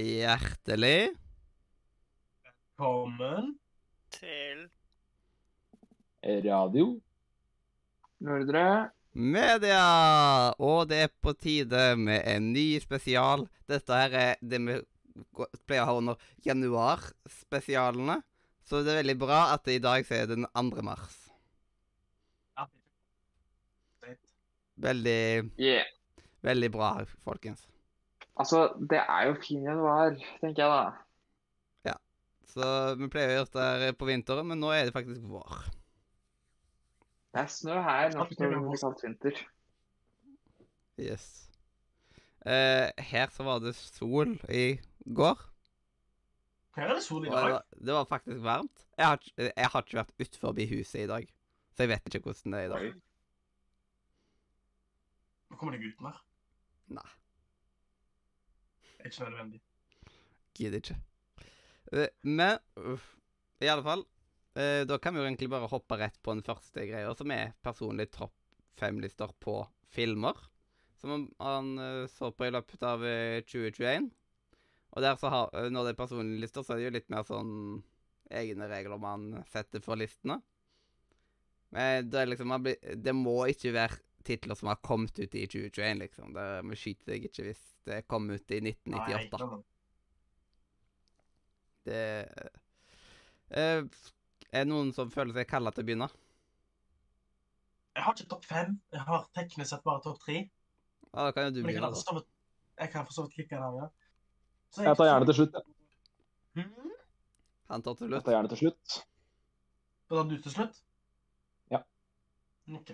Hjertelig Velkommen. Til Radio. Nordre. media! Og det er på tide med en ny spesial. Dette her er det vi pleier å ha under januarspesialene. Så det er veldig bra at det i dag så er den 2. mars. Ja. Veldig, Yeah. veldig bra, folkens. Altså, det er jo fin januar, tenker jeg da. Ja. Så vi pleier å gjøre det her på vinteren, men nå er det faktisk vår. Det er snø her nå når det blir kalt vinter. Yes. Eh, her så var det sol i går. Her er det sol i det dag. var, det var faktisk varmt. Jeg har, ikke- jeg har ikke vært utenfor huset i dag, så jeg vet ikke hvordan det er i dag. Nå kommer deg ut mer. Nei. Ikke nødvendig. Gidder ikke. Eh, Men i alle fall eh, Da kan vi jo egentlig bare hoppe rett på den første greia, som er personlig topp fem-lister på filmer. Som han- eh, så på i løpet av eh, 2021. Og der så har, når det er personlige lister, så er det jo litt mer sånn egne regler man setter for listene. Men det, liksom, det må ikke være titler som har kommet ut i 2021, liksom. Det, må skyte deg ikke hvis det kom ut i 1998. Nei, Det eh, Er det noen som føler seg kalla til å begynne? Jeg har ikke topp fem. Jeg har teknisk sett bare topp tre. Ja, da kan jo du jeg begynne. da. jeg kan for så vidt klikke den av, ja. Jeg, Jeg tar gjerne til slutt. ja. Hmm? Han tar til slutt? Jeg tar gjerne til slutt. Da tar du til slutt? Ja. Ok.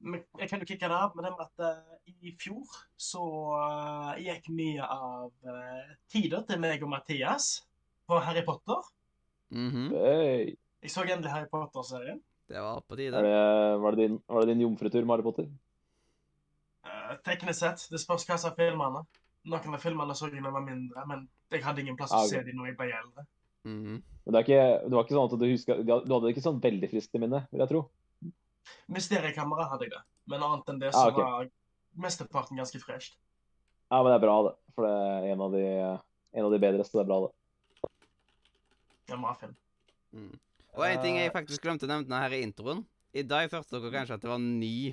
Men jeg kan jo kikke det av med det med at eh, i fjor så eh, gikk mye av tider tida til meg og Mathias på Harry Potter. Mhm, Hey. Jeg så endelig Harry Potter-serien. Det var på tide. det, var, det din, var det din jomfrutur med Harry Potter? Uh, teknisk sett, det spørs hva som er filmene. Noen av filmene så jeg da jeg var mindre, men jeg hadde ingen plass Ah, å se dem når jeg ble eldre. Mhm. Men det, er ikke, det var ikke sånn at du husker Du hadde ikke sånn veldig friskt i minne, vil jeg tro. Mysteriekamera hadde jeg det, men annet enn det så Ah, okay. var mesteparten ganske fresht. Ja, men det er bra, det. For det er en av de, en av de bedre, så det er bra, det. Det var en bra film. Mm. Og en ting jeg faktisk glemte å nevne her i introen. I dag hørte dere kanskje at det var en ny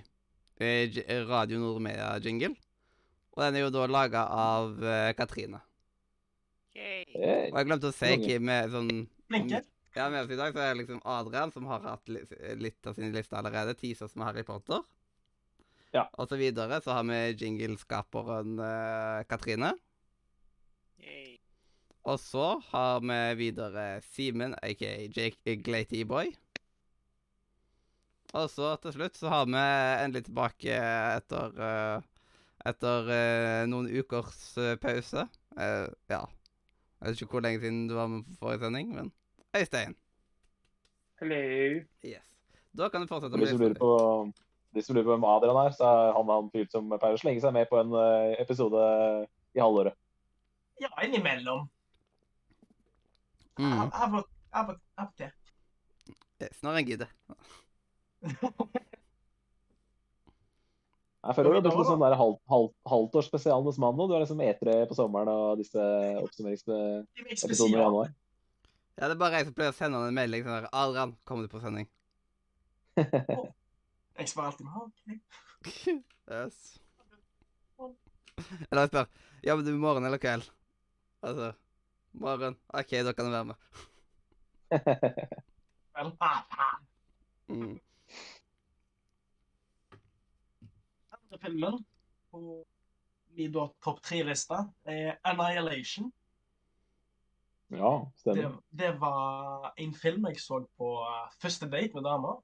eh, J- Radio Nordmedia-jingle. Og den er jo da laga av eh, Katrine. Yay. Og jeg glemte å si hvem er sånn Flinke. Ja, med oss i dag så er det liksom Adrian, som har hatt litt av sin liste allerede. Teasers med Harry Potter. Ja. Og så videre så har vi jingleskaperen uh, Katrine. Yay. Og så har vi videre Simen, aka Jake Glaty Boy. Og så til slutt så har vi endelig tilbake etter uh, Etter uh, noen ukers eh, pause. Eh, ja. Jeg vet ikke hvor lenge siden du var med på forrige sending, men Øystein. Hello. Yes. Da kan du fortsette For med på, de som lurer på hvem Adrian er, så er han han fyr som pleier å slenge seg med på en eh, episode i halvåret. Ja, innimellom. Mm. Av og til. Yes, når en gidder. Jeg føler du har blitt litt sånn der halv, halv, halvtårsspesial hos mannen nå. Du er liksom E3 på sommeren og disse oppsummeringsepisodene er i januar. Ja, det er bare jeg som pleier å sende han en melding sånn der 'Adrian, kommer du på sending?' Jeg svarer alltid med «Ja, ok». Yes. Eller jeg spør 'Jobber du morgen eller kveld?' Altså Morgen. OK, da kan du være med. Mm. Andre filmen på min topp tre-liste er Annihilation. Ja, Det, stemmer. det var en film jeg så på eh, første date med dama.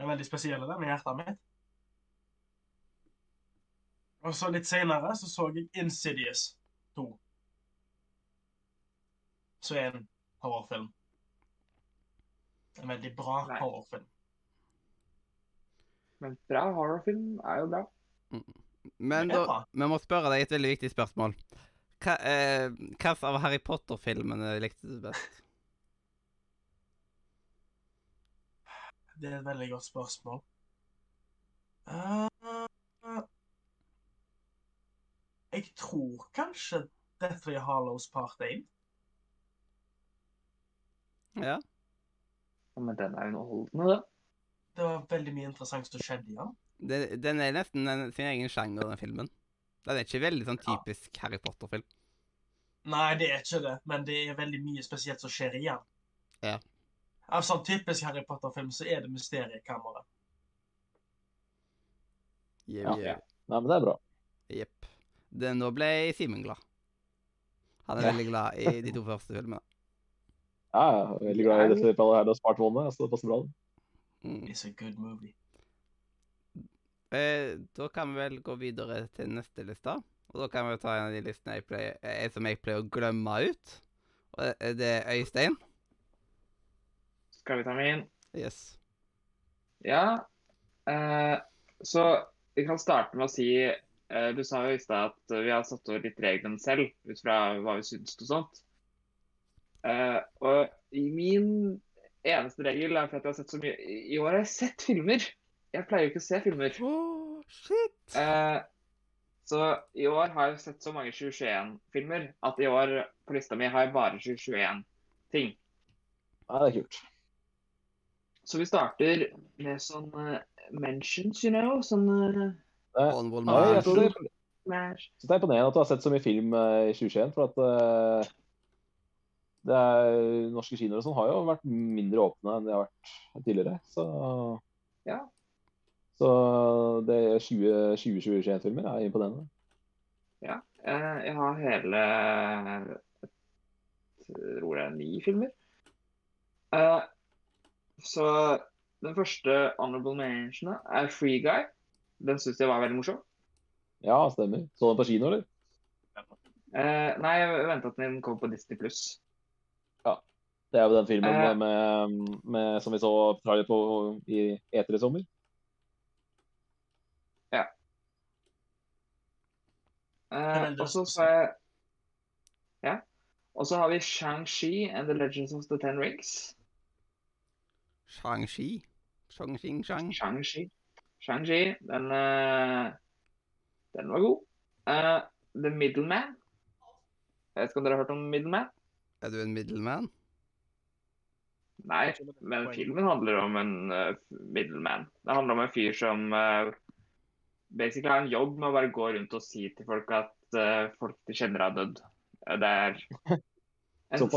En veldig spesiell den i hjertet mitt. Og så litt senere så så jeg Insidious 2. Så er en horrorfilm. En veldig bra Nei. horrorfilm. Men bra horrorfilm er jo bra. Men er da, vi må spørre deg et veldig viktig spørsmål. Hva, eh, hva av Harry Potter-filmene likte du best? Det er et veldig godt spørsmål. Uh, jeg tror kanskje Deathly Hallows Part 1. Ja. Ja, Men den er jo underholdende, da. Det var veldig mye interessant som skjedde i den. Den er nesten en, sin egen sjanger, den filmen. Den er ikke veldig sånn Ja. typisk Harry Potter-film. Nei, det er ikke det, men det er veldig mye spesielt som skjer igjen. Ja. Av sånn typisk Harry Potter-film så er det mysteriekammeret. Yeah, Ja. yeah. Nei, men det er bra. Jepp. Nå ble Simen glad. Han er Ja. veldig glad i de to første filmene. Ja, jeg er veldig glad i dette her. Spart vannet, så det passer bra. Mm. It's a good movie. Eh, da kan vi vel gå videre til neste liste. Og da kan vi ta en av de listene jeg pleier, eh, som jeg pleier å glemme ut. Og det- er Øystein. Skal vi ta min? Yes. Ja. Eh, så vi kan starte med å si eh, Du sa jo i stad at vi har satt over litt reglene selv, ut fra hva vi syns og sånt. Eh, og i min eneste regel er for at jeg har sett så mye I år har jeg sett filmer. Jeg pleier jo ikke å se filmer. Oh, shit! Eh, så i år har jeg sett så mange 2021-filmer at i år på lista mi har jeg bare 2021-ting. Nei, det er kult. Så vi starter med sånn uh, mentions, you know. Sånn Eh, Honorable Nei, jeg tror det, så det er imponerende at du har sett så mye film eh, i 2021. For at uh, det er, norske kinoer og sånn har jo vært mindre åpne enn de har vært tidligere. Så, Ja. Så det er 20 2021-filmer er imponerende. Ja. jeg har hele jeg tror det er ni filmer. Eh, så den første honorable mention er Free Guy. Den syns jeg var veldig morsom. Ja, stemmer. Så den på kino, eller? Eh, nei, jeg venta til den kom på Disney pluss. Det er jo den filmen Eh. med, med, som vi så trailer på i eter i sommer. Eh, og så sa jeg Ja. Og så har vi Shang-Chi and the Legends of the Ten Rings. Shang-Chi. Shang-Ching-Shang? Shang-Chi. Shang-Chi, den, eh, den var god. Uh, The Middleman. Jeg vet ikke om dere har hørt om Middleman? Er du en middleman? Nei, men filmen handler om en uh, middleman. Det handler om en fyr som eh, basically har en jobb med å bare gå rundt og si til folk at uh, folk de kjenner har dødd. Eh, Det er en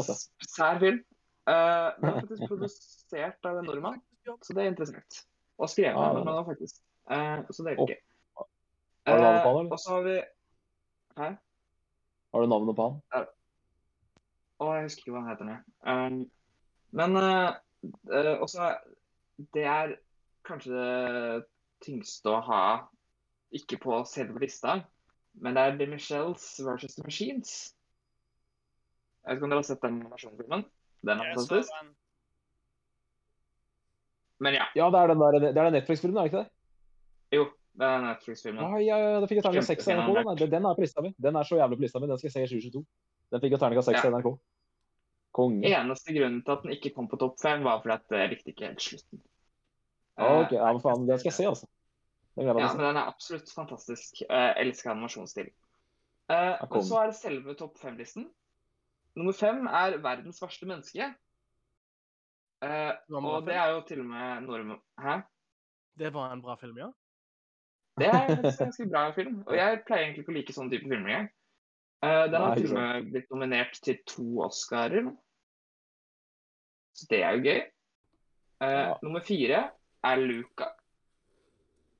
sær film. Uh, den er faktisk produsert av en nordmann, så det er interessant. Og skrevet av Ah, en nordmann også, faktisk. Uh, så det er ikke. Har du navnet på han, eller? Og så har vi Hæ? Har du navnet på han? Å, jeg husker ikke hva han heter nå. Um, men uh, uh, også Det er kanskje det tyngste å ha ikke på selve lista, men det er The Michelles versus The Machines. Jeg vet ikke om dere har sett den animasjonsfilmen? Den er Jeg fantastisk. den. Men ja. Ja, det er den, der, det er den Netflix-filmen, er det ikke det? Jo, det er Netflix-filmen. Ja, ja, ja, da fikk terning av seks av NRK. Den, den er på lista mi. Den er så jævlig på lista mi. Den skal jeg se i 2022. Den fikk jo terningkast seks Ja. av NRK. Konge. Eneste grunnen til at den ikke kom på topp fem, var fordi at jeg likte ikke helt slutten. Ok, ja, men faen, den skal jeg se, altså. Den Ja, men den er absolutt fantastisk. Jeg elsker animasjonsstilen. Kom. men så er det selve topp fem-listen. Nummer fem er 'Verdens verste menneske'. Eh, og det er jo til og med nordmenn Hæ? Det var en bra film, ja. Det er en ganske bra film. Og jeg pleier egentlig ikke å like sånn type filmer engang. Eh, den har til og med blitt nominert til to Oscarer. Så det er jo gøy. Eh, Ja. Nummer fire er Luca.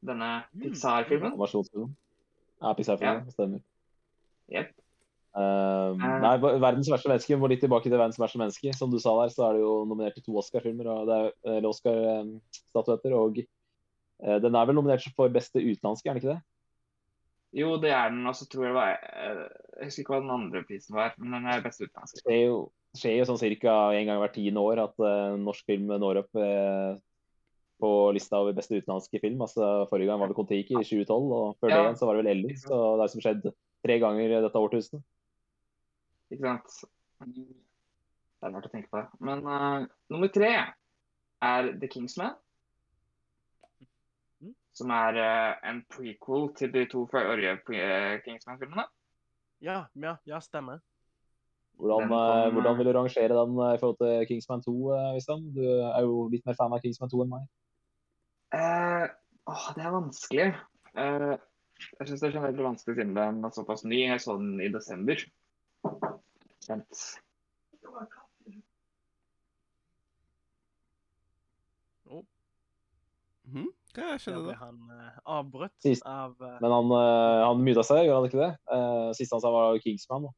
Denne Mm. Pixar-filmen. Animasjonsfilm. Ja, Pixar-filmen. Stemmer. Jep. Uh, nei, 'Verdens verste menneske' må litt tilbake til 'Verdens verste menneske'. Som du sa der, så er det jo nominert til to Oscar-filmer, er, eller Oscar-statuetter. Og uh, den er vel nominert for beste utenlandske, er den ikke det? Jo, det er den. Og så tror jeg det var eh, Jeg husker ikke hva den andre prisen var, men den er beste utenlandske. Det skjer jo, skjer jo sånn ca. en gang hvert tiende år at eh, norsk film når opp eh, på lista over beste utenlandske film. Altså, forrige gang var det Kon-Tiki i 2012, og før det igjen så var det vel Ellie. Så det har som skjedd tre ganger dette årtusenet. Ikke sant? Det er rart å tenke på det. Men uh, nummer tre er The Kingsman. Mm. Som er uh, en prequel til de to forrige pre- Kingsman-filmene. Ja, ja, ja, stemmer. Hvordan, Den kom, eh, hvordan eh, vil du rangere den eh, i forhold til Kingsman 2, eh, Øystein? Du er jo litt mer fan av Kingsman 2 enn meg. Eh, åh, det er vanskelig. Uh, jeg syns det er generelt vanskelig siden den er såpass ny. Jeg så den i desember. Kjent. Mhm. Hva Der skjedde da? han uh, avbrutt Sist. av uh... Men han, uh, han muta seg, gjorde han ikke det? Uh, Siste han sa var Kingsman. da.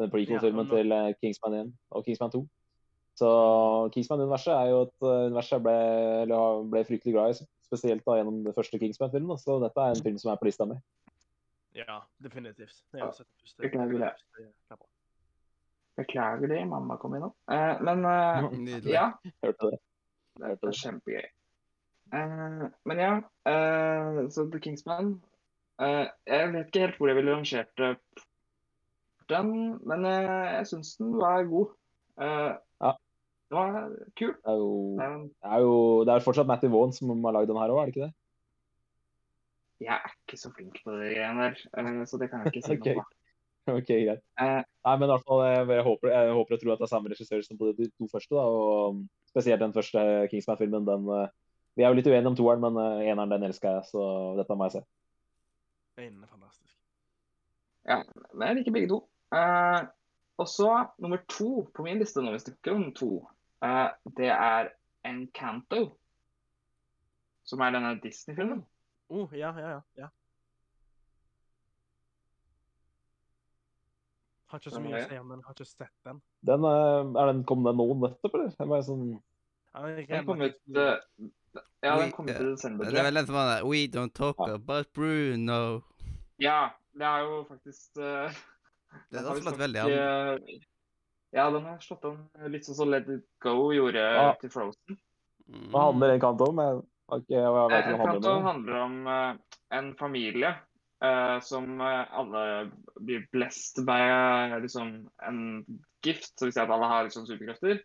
Den prequel-filmen Ja, nå... til eh, Kingsman 1 og Kingsman 2. Så Kingsman-universet er jo et eh, univers jeg ble, eller ble fryktelig glad i. Spesielt da gjennom den første Kingsman-filmen. Så dette er en film som er på lista mi. Ja, definitivt. Jeg har sett første. Beklager det. første. Beklager det, mamma kom innom. Uh, men uh, Nydelig. ja, Hørte det. det er kjempegøy. Uh, men ja, uh, så The Kingsman eh, Jeg vet ikke helt hvor jeg ville rangert eh, den, men eh, jeg syns den var god. Eh, Ja. Den var kul. Det er jo, Eh, det er jo det er fortsatt Matty Vaughan som har lagd den her òg, er det ikke det? jeg er ikke så flink på de greiene der, eh, så det kan jeg ikke si okay. noe på. Ok, greit. Uh, Nei, men i hvert fall, jeg, jeg, håper, jeg håper og tror at det er samme regissør som på de to første. da, og Spesielt den første Kingsman-filmen. den, eh, Vi er jo litt uenige om toeren, men eh, eneren den elsker jeg, så dette må jeg se. Den er fantastisk. Men jeg liker begge to. Uh, og så nummer to på min liste nå, hvis du ikke om to, eh, det er Encanto. Som er denne Disney-filmen. Oh, ja, ja, ja. ja. Har ikke så mye å si om den, har ikke sett den. Den, er, er den, Kom den nå nettopp, eller? Det bare sånn, Ja, Den kom ut eh, Ja, den We- kom ut i desember. Det er vel den som var We don't talk Ja. about Bruno. Ja, det er jo faktisk uh, Det er har har slått veldig an. Eh, Ja, den har slått an litt sånn som Let It Go gjorde Ja. til Frozen. Mm. Hva handler en kant om? Jeg, har jeg vet Eh, ikke hva handler om. handler om eh, en familie uh, som eh, alle blir blessed by eh, liksom en gift, så vil si at alle har liksom superkrefter,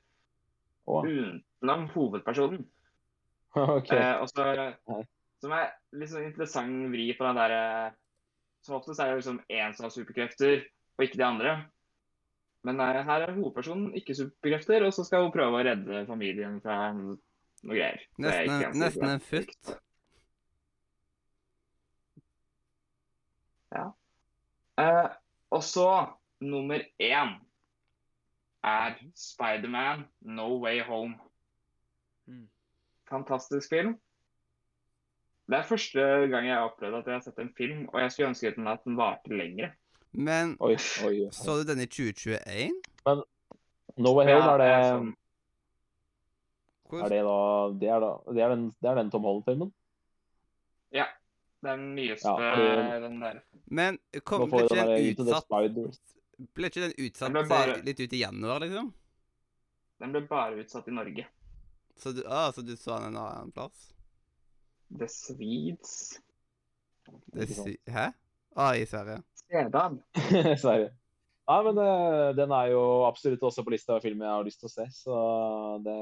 Oh. utenom hovedpersonen. okay. Uh, og så, Nei. som er litt sånn interessant vri på den derre Som oftest er det liksom én som har superkrefter, og ikke de andre. Men nei, her er hovedpersonen ikke superkrefter, og så skal hun prøve å redde familien fra noe greier. Nesten, en- Ja. nesten en futt. Eh, og så nummer én er Spiderman No Way Home. Mm. Fantastisk film. Det er første gang jeg har opplevd at jeg har sett en film, og jeg skulle ønske at den varte lenger. Men Oi, oi. oi. så du den i 2021? Men No Way Home, er det, det er sånn- er det da Det er, da, det er den, det er den Tom Holland-filmen? Den nyeste, Ja, fordi- den der. Men kom, ble ikke den utsatt Ble ikke den utsatt Den bare- litt ut i januar, liksom? Den ble bare utsatt i Norge. Så du, ah, så du så den en annen plass? The Swedes. Det, hæ? Ah, i Sverige. Sedan. Sverige. Nei, men det, den er jo absolutt også på lista av filmer jeg har lyst til å se. Så det,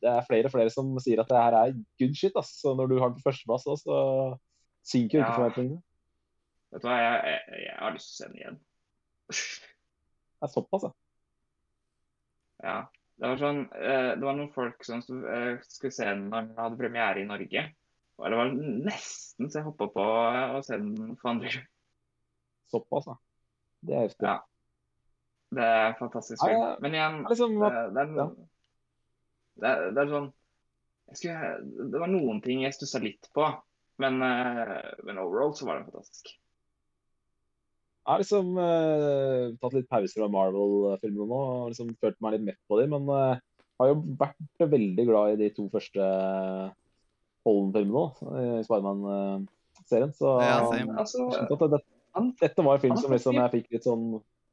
det er flere og flere som sier at det her er good shit. ass. Så når du har den på førsteplass, så synker jo ikke Ja. forventningene. Vet du hva, jeg, jeg, jeg har lyst til å se den igjen. Det er såpass, ja. Ja. Det var sånn eh, Det var noen folk som eh, skulle se den når den hadde premiere i Norge. Og det var nesten så jeg hoppa på å se den for andre. Såpass, da. Det er heftig. Ja. Det er en fantastisk film. ja. Men igjen, liksom, det, det, er, ja. det, er, det er sånn jeg skulle, Det var noen ting jeg stussa litt på, men, eh, men overall så var den fantastisk. Jeg har liksom uh, tatt litt pauser fra Marvel-filmene nå og liksom følt meg litt mett på dem, men uh, har jo vært veldig glad i de to første Holden-filmene nå, i Spiderman-serien. Så Ja. Altså, at dette var en film som liksom jeg fikk litt sånn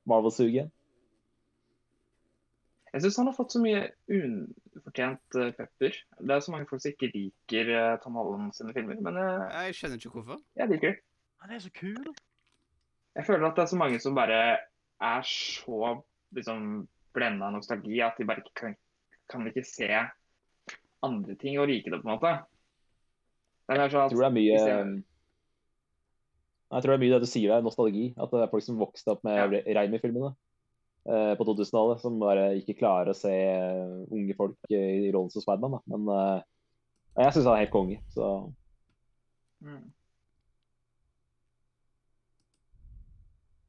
Marvel-sug igjen. jeg syns han har fått så mye ufortjent eh, pepper. Det er så mange folk som ikke liker eh, Tom Holland sine filmer, men jeg, Jeg skjønner ikke hvorfor. jeg liker det. Han er så kul. Jeg føler at det er så mange som bare er så liksom blenda av nostalgi at de bare ikke kan, kan ikke se andre ting og like det, på en måte. Det er sånn Jeg tror det er mye hvis jeg- Jeg tror det er mye det du sier der, nostalgi. At det er folk som vokste opp med Ja. Raimi-filmene eh, på 2000-tallet, som bare ikke klarer å se eh, unge folk eh, i rollen som Spiderman. Men eh, jeg syns han er helt konge. Så Mm.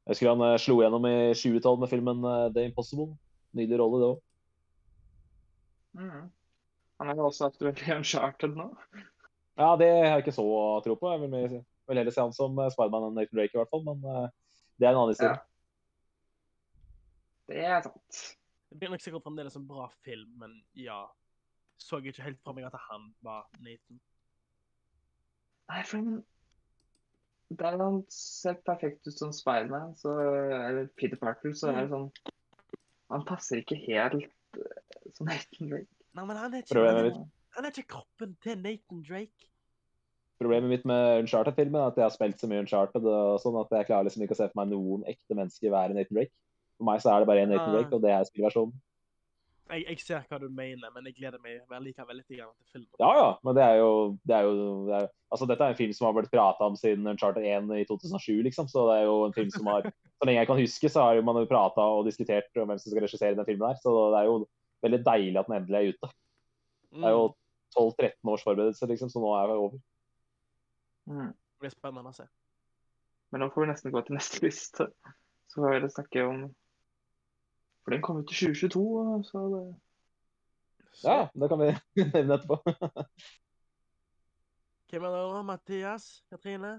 jeg husker han eh, slo gjennom i 2012 med filmen eh, The Impossible. Nydelig rolle, det òg. Mm. Han er jo også aktuell i Uncharted nå. Ja, det har jeg ikke så tro på. Jeg vil, mer- vil heller se han som eh, Spiderman enn Nathan Drake, i hvert fall. Men eh, det er en annen historie. Det er sant. Det blir nok sikkert fremdeles en bra film, men ja. Så ikke helt for meg at han var Nathan. Nei, for Der han ser perfekt ut som Spiderman, så Eller Peter Parker, så er det sånn Han passer ikke helt eh, som Nathan Drake. Nei, men han er ikke, han er, han er ikke kroppen til Nathan Drake. Problemet mitt med Uncharted-filmen er at jeg har spilt så mye Uncharted og sånn at jeg klarer liksom ikke å se for meg noen ekte mennesker være Nathan Drake. For meg så er det bare én Nathan Ah. Drake, og det er spillversjonen. Jeg, jeg ser hva du mener, men jeg gleder meg vel likevel litt til filmen. Ja ja, men det er jo, det er jo det er, Altså, dette er en film som har blitt prata om siden Uncharted 1 i 2007, liksom. Så det er jo en film som har Så lenge jeg kan huske, så har man jo prata og diskutert om hvem som skal regissere den filmen her. Så det er jo veldig deilig at den endelig er ute. Det er jo 12-13 års forberedelse, liksom, så nå er det over. Mm. Det blir spennende å se. Men nå får vi nesten gå til neste liste. Så får vi heller snakke om For den kom ut i 2022, så det Så, Ja, det kan vi nevne etterpå. Hvem er det da? Mathias? Katrine?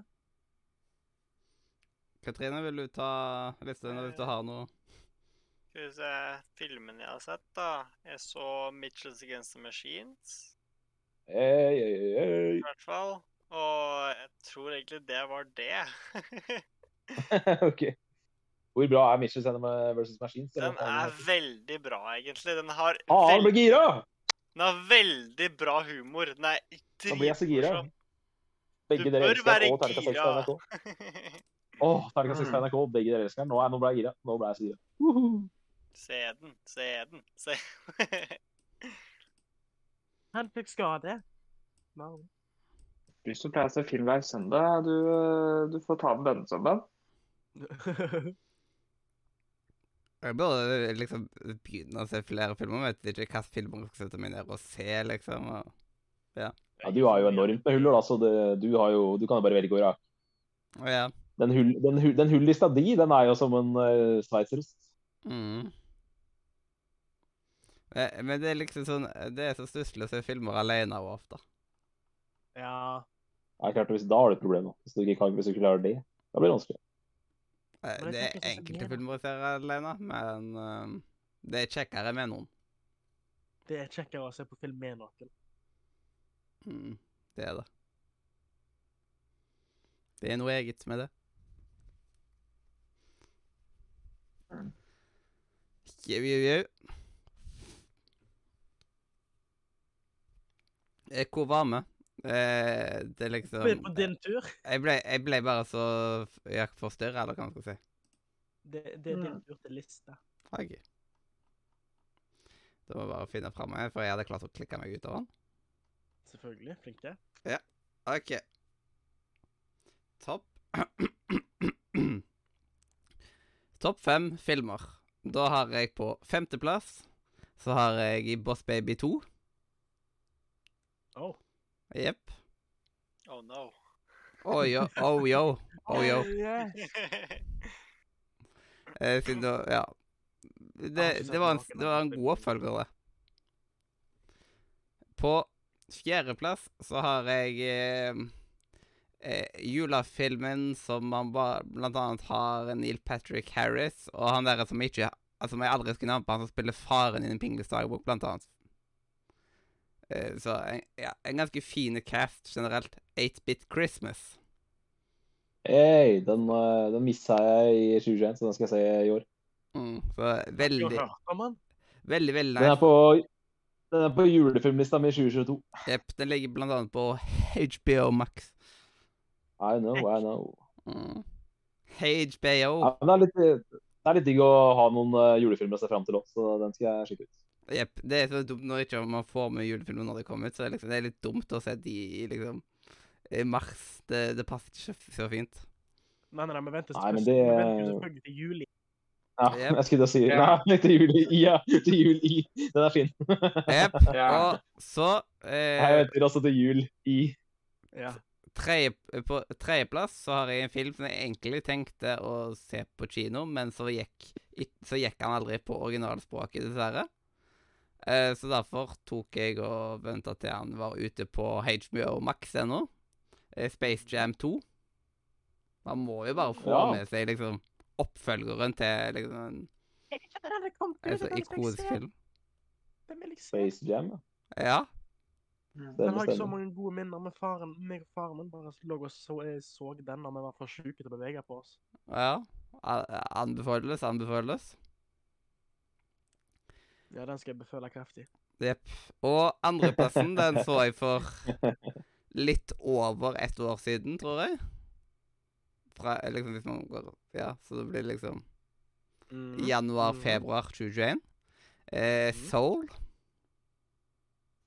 Katrine, vil du ta listen hvis du har noe? Skal vi se Filmen jeg har sett, da. Jeg så Mitchells Against the Machines, Hey, hey, hey. i hvert fall. Og jeg tror egentlig det var det. OK. Hvor bra er Mitchell versus Machines? Den er veldig bra, egentlig. Den har, Ah, han veld... ble gira! den har veldig bra humor. Den er Nå blir jeg så gira. dritmorsom. Begge Du bør være gira. Åh, terningkast 6 på NRK, begge dere elsker den. Nå, er- nå ble jeg gira. Nå ble jeg så gira. Woohoo. Se den, se den, se. Han fikk skade. No. Du som pleier å se film hver søndag, du, du får ta den denne søndagen. Jeg burde liksom begynne å se flere filmer. Vet ikke hvilke filmer jeg skal sette meg ned og se, liksom. og- Ja, du har jo enormt med huller, da, så det, du, har jo, du kan jo bare velge og vrake. Oh, ja. Den, hull, den, hull, den hullista di, den er jo som en uh, sveitserost. Mm. Eh, Men det er liksom sånn Det er så stusslig å se filmer alene og ofte. ja. Ja, klart, hvis, da har du et problem. Hvis du ikke kan, hvis du ikke klarer det, da blir det vanskelig. Eh, Det er enkelte mer, filmer jeg ser alene, men uh, det er kjekkere med noen. Det er kjekkere å se på film med noen. Mm, det er det. Det er noe eget med det. Jau, jau, jau. Eh, Hvor var vi? Eh, det er liksom på din tur. jeg ble, jeg ble bare så forstyrra, eller hva man skal si. Det, det er din Mm. tur til lista. Ok. Da må jeg bare finne fram for jeg hadde klart å klikke meg ut av den. Selvfølgelig. Flink til. OK. Topp Topp fem filmer. Da har jeg på femteplass så har jeg Boss Baby 2. Oh. Jepp. Oh no. Oh yo, oh yo, oh yo. Eh, siden du Ja. Det, det, var en, det var en god oppfølger, det. På fjerdeplass så har jeg eh, eh, julefilmen som man ba, blant annet har Neil Patrick Harris, og han der som ikke Altså, som jeg aldri skulle navnet på, han som spiller faren i Den Pingles dagbok, blant annet. Eh, så en, ja, en ganske fin cast generelt. 8-Bit Christmas. Hey, den, uh, den missa jeg i 2021, så den skal jeg se i år. Mm, så veldig veldig, veldig, veldig Den er på, den er på julefilmlista mi i 2022. Jepp, den ligger blant annet på HBO Max. I know, I know. Mm. HBO. Ja, men det er litt, det er litt digg å ha noen uh, julefilmer å se fram til òg, så den skal jeg sjekke ut. Jepp. Det er så dumt når ikke man får med julefilmer når de kommer ut. Så det er, liksom, det er litt dumt å se de i liksom i mars. Det, det passer ikke så fint. Nei, nei, vi venter, det- selvfølgelig til juli. Ja, yep. jeg skulle til å si Ja. Nei, til juli. i. Ja, til jul i. Den er fin. Jepp. Ja. Og så Jeg eh, venter også til jul i. Ja. Tre, På tredjeplass så har jeg en film som jeg egentlig tenkte å se på kino, men så gikk, så gikk han aldri på originalspråket, dessverre. Eh, så derfor tok jeg og venta til han var ute på HBO Max ennå. Eh, Space Jam 2. Man må jo bare få Ja. med seg liksom oppfølgeren til liksom en, altså, ikke jeg ikonisk film. Se. Space Jam. ja. Ja. Den har jeg så mange gode minner med faren. meg og faren min bare lå og så, eh, så den da vi var for syke til å bevege på oss. ja. Anbefales, anbefales. Ja, den skal jeg beføle kraftig. Jepp. Og andreplassen, den så jeg for litt over ett år siden, tror jeg. Fra, liksom, hvis man går Ja, så det blir liksom Mhm. januar-februar 2021. Eh, Mhm. Soul.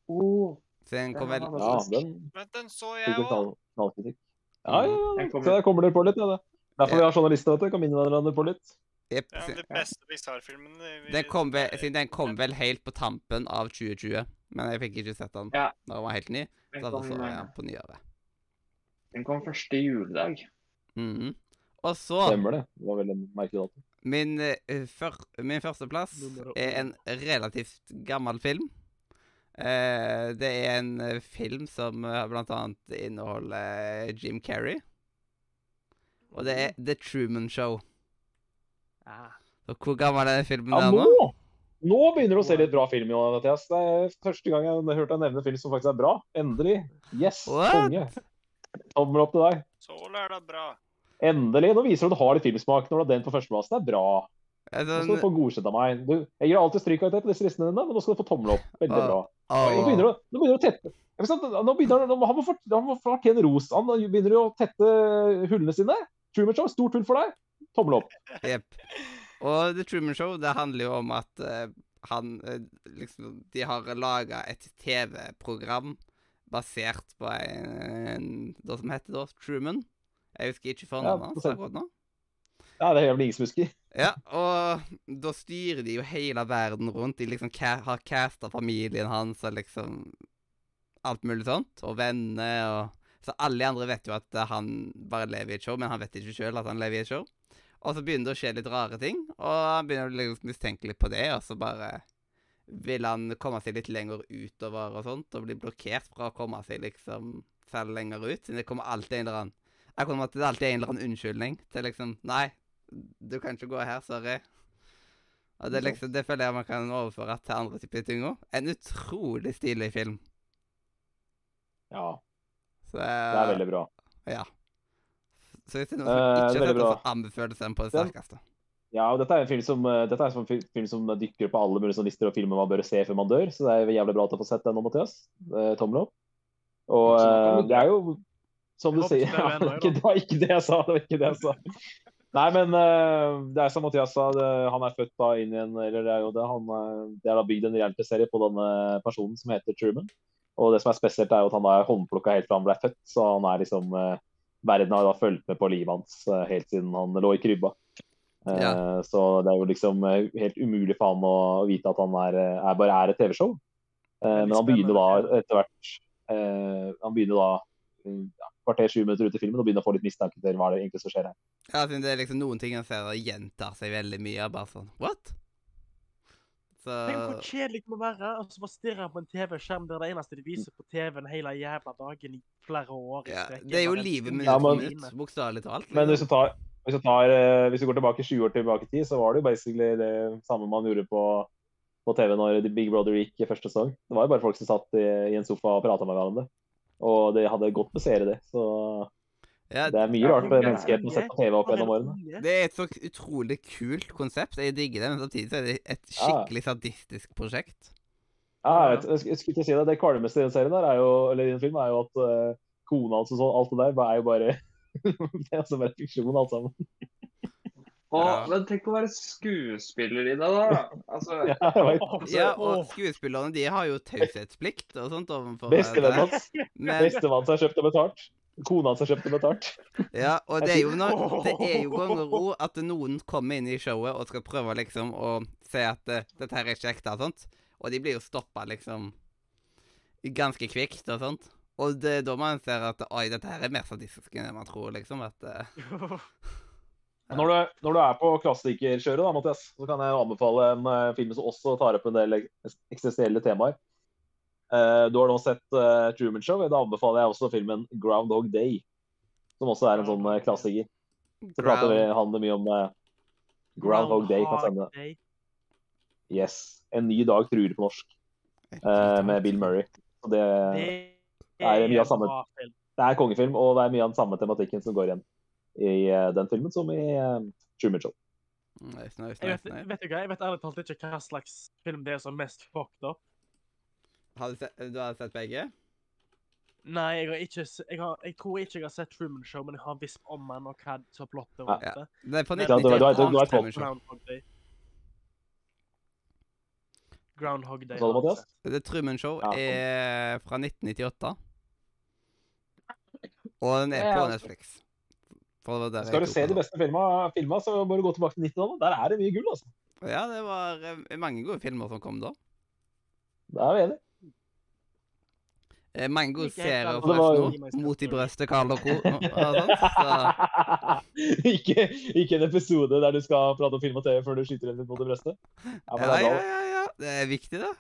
Oh, Så den kom Ja, vel den Ja, den Men den så jeg òg. Ja, ja, ja. Kommer- Så der kommer dere på litt, ja. det. Derfor vi har journalister, vet du. Kan minne hverandre på litt. Jepp. Ja, de beste Pixar-filmene. Den kom, vel, eh, den kom vel helt på tampen av 2020, men jeg fikk ikke sett den Ja. da den var helt ny. Den Så da kom, så jeg eh, den på nyåret. den kom første juledag. Mhm. Og så Stemmer det. Det var veldig en merkelig dato. Min, uh, før, min førsteplass er en relativt gammel film. Uh, det er en uh, film som uh, blant annet inneholder eh, Jim Carrey. Og det er The Truman Show. Ja. Så hvor gammel er den filmen Ja, nå! nå? Nå begynner du å se litt bra film, Johan Mathias. Det er første gang jeg har hørt deg nevne film som faktisk er bra. Endelig. Yes, konge. Tommel opp til deg. Soul er det bra. Endelig. Nå viser du at du har litt filmsmak når du har den på førsteplass. Det er bra. Nå skal du få godkjent av meg. Du, jeg gir alltid strykkarakter på disse listene dine, men nå skal du få tommel opp. Veldig bra. Nå begynner du, nå begynner du å tette. Nå begynner, nå, han må fort- han må fortjene ros. Han begynner å tette hullene sine. Truman Show, stort hull for deg. Tommel opp. Jepp. Og The Truman Show, det handler jo om at uh, han eh, liksom De har laga et TV-program basert på en Det som heter da Truman. Jeg husker ikke fornavnet hans ja, akkurat nå. Ja, det er jævlig ingen som husker. Ja, og da styrer de jo hele verden rundt. De liksom ca har casta familien hans og liksom alt mulig sånt. Og venner og Så alle andre vet jo at eh, han bare lever i et show, men han vet ikke sjøl at han lever i et show. Og så begynner det å skje litt rare ting, og han begynner å bli mistenkelig på det, og så bare vil han komme seg litt lenger utover og sånt, og bli blokkert fra å komme seg liksom selv lenger ut, siden det kommer alltid en eller annen Jeg kommer til det alltid en eller annen unnskyldning til liksom Nei, du kan ikke gå her, sorry. Og det, liksom, det føler jeg man kan overføre til andre typer ting òg. En utrolig stilig film. Ja, Så, det er veldig bra. Ja. Så hvis det er noen Eh, som ikke har sett den, så anbefales den på det sterkeste. Ja, og dette er en film som, eh, dette er en sånn film som dykker på alle mulige lister og filmer man bør se før man dør, så det er jævlig bra at du får sett den nå, Mathias. Eh, Tommel opp. Og eh, det er jo, som du sier ja, det var ikke, det jeg sa. Det var ikke det jeg sa. Nei, men eh, det er som Mathias sa, det, han er født da inn i en Eller det er jo det. Han, eh, det er da bygd en reality-serie på denne personen som heter Truman. Og det som er spesielt, er jo at han er håndplukka helt fra han ble født, så han er liksom eh, Verden har da fulgt med på livet hans eh, helt siden han lå i krybba. Eh, Ja. Så det er jo liksom helt umulig for han å vite at han er, er bare er et TV-show. Eh, Men han begynner da etter hvert eh, Han begynner da ja, kvarter, 20 minutter ut i filmen og begynner å få litt mistanke til hva det egentlig som skjer her. Ja, det er liksom noen ting han ser og gjentar seg veldig mye. Bare sånn What? Tenk hvor kjedelig det må være å altså, bare stirre på en TV-skjerm der det eneste de viser på TV-en hele jævla dagen i flere år. i ja, Det er jo livet mitt, Ja, men- bokstavelig talt. Men hvis du tar, hvis du, tar, eh, hvis du går tilbake 20 år tilbake i tid, så var det jo basically det samme man gjorde på, på TV når The Big Brother gikk i første sesong. Det var jo bare folk som satt i, i en sofa og prata med hverandre. Og det hadde gått med seere, det. Så ja, det er mye rart men- menneskeheten å sette på TV opp gjennom årene. Det er et så utrolig kult konsept. Jeg digger det, men samtidig så er det et skikkelig sadistisk prosjekt. Ja, jeg, vet, jeg jeg skulle ikke si det. Det kvalmeste i den serien der er jo, eller i den filmen er jo at uh, kona hans og sånn, alt det der er jo bare Det er altså bare fiksjon, alt sammen. Og, Ja. Men tenk å være skuespiller i det, da. Altså, Ja, jeg vet. Ja, og skuespillerne de har jo taushetsplikt og sånt overfor Bestevennen det. hans Bestevennen som har kjøpt og betalt. Kona som kjøpte betalt. Ja, og det er jo, noe, det er jo ganger ro at noen kommer inn i showet og skal prøve liksom å se at eh, dette her er ikke ekte og sånt, og de blir jo stoppa liksom ganske kvikt og sånt. Og det er da man ser at oi, dette her er mer sadistisk enn man tror, liksom. At Uh, Når du, når du er på klassikerkjøret, da, Mathias, så kan jeg anbefale en uh, film som også tar opp en del eks- eksistensielle temaer. Eh, du har nå sett uh, Truman Show. Da anbefaler jeg også filmen Groundhog Day. Som også er en sånn eh, klassiker. Så prater vi handler mye om eh, Groundhog Day. kan sende. Yes. En ny dag truer på norsk, eh, med Bill Murray. Så det, Det er mye av samme- det er kongefilm, og det er mye av den samme tematikken som går igjen i eh, den filmen som i uh, Truman Show. Nice, nice, Jeg nice, vet, vet du hva? Jeg vet ærlig talt ikke hva slags film det er som mest fucked up. Har du, sett, du har sett begge? Nei, jeg har ikke jeg, har, jeg tror ikke jeg har sett Truman Show, men jeg har visst om den og hva som plottet rundt Ja. det. Det er på Men- Ja, du- du vet- du 1998. vet Truman Show. Groundhog Day. Du. The Truman Show Ja. er fra 1998. Og den er på altså. Netflix. For det var der Skal jeg du se de beste filma, filma så må du gå tilbake til 90-tallet. Der er det mye gull, altså. Ja, det var eh, mange gode filmer som kom da. Det er vi enige. Eh, serier bra. Jo- forresten òg. Mot i brøstet, Karl og co. Ikke, ikke en episode der du skal prate om film og TV før du skyter en litt mot i brøstet. Ja, ja, ja, ja, ja. Det er viktig, det.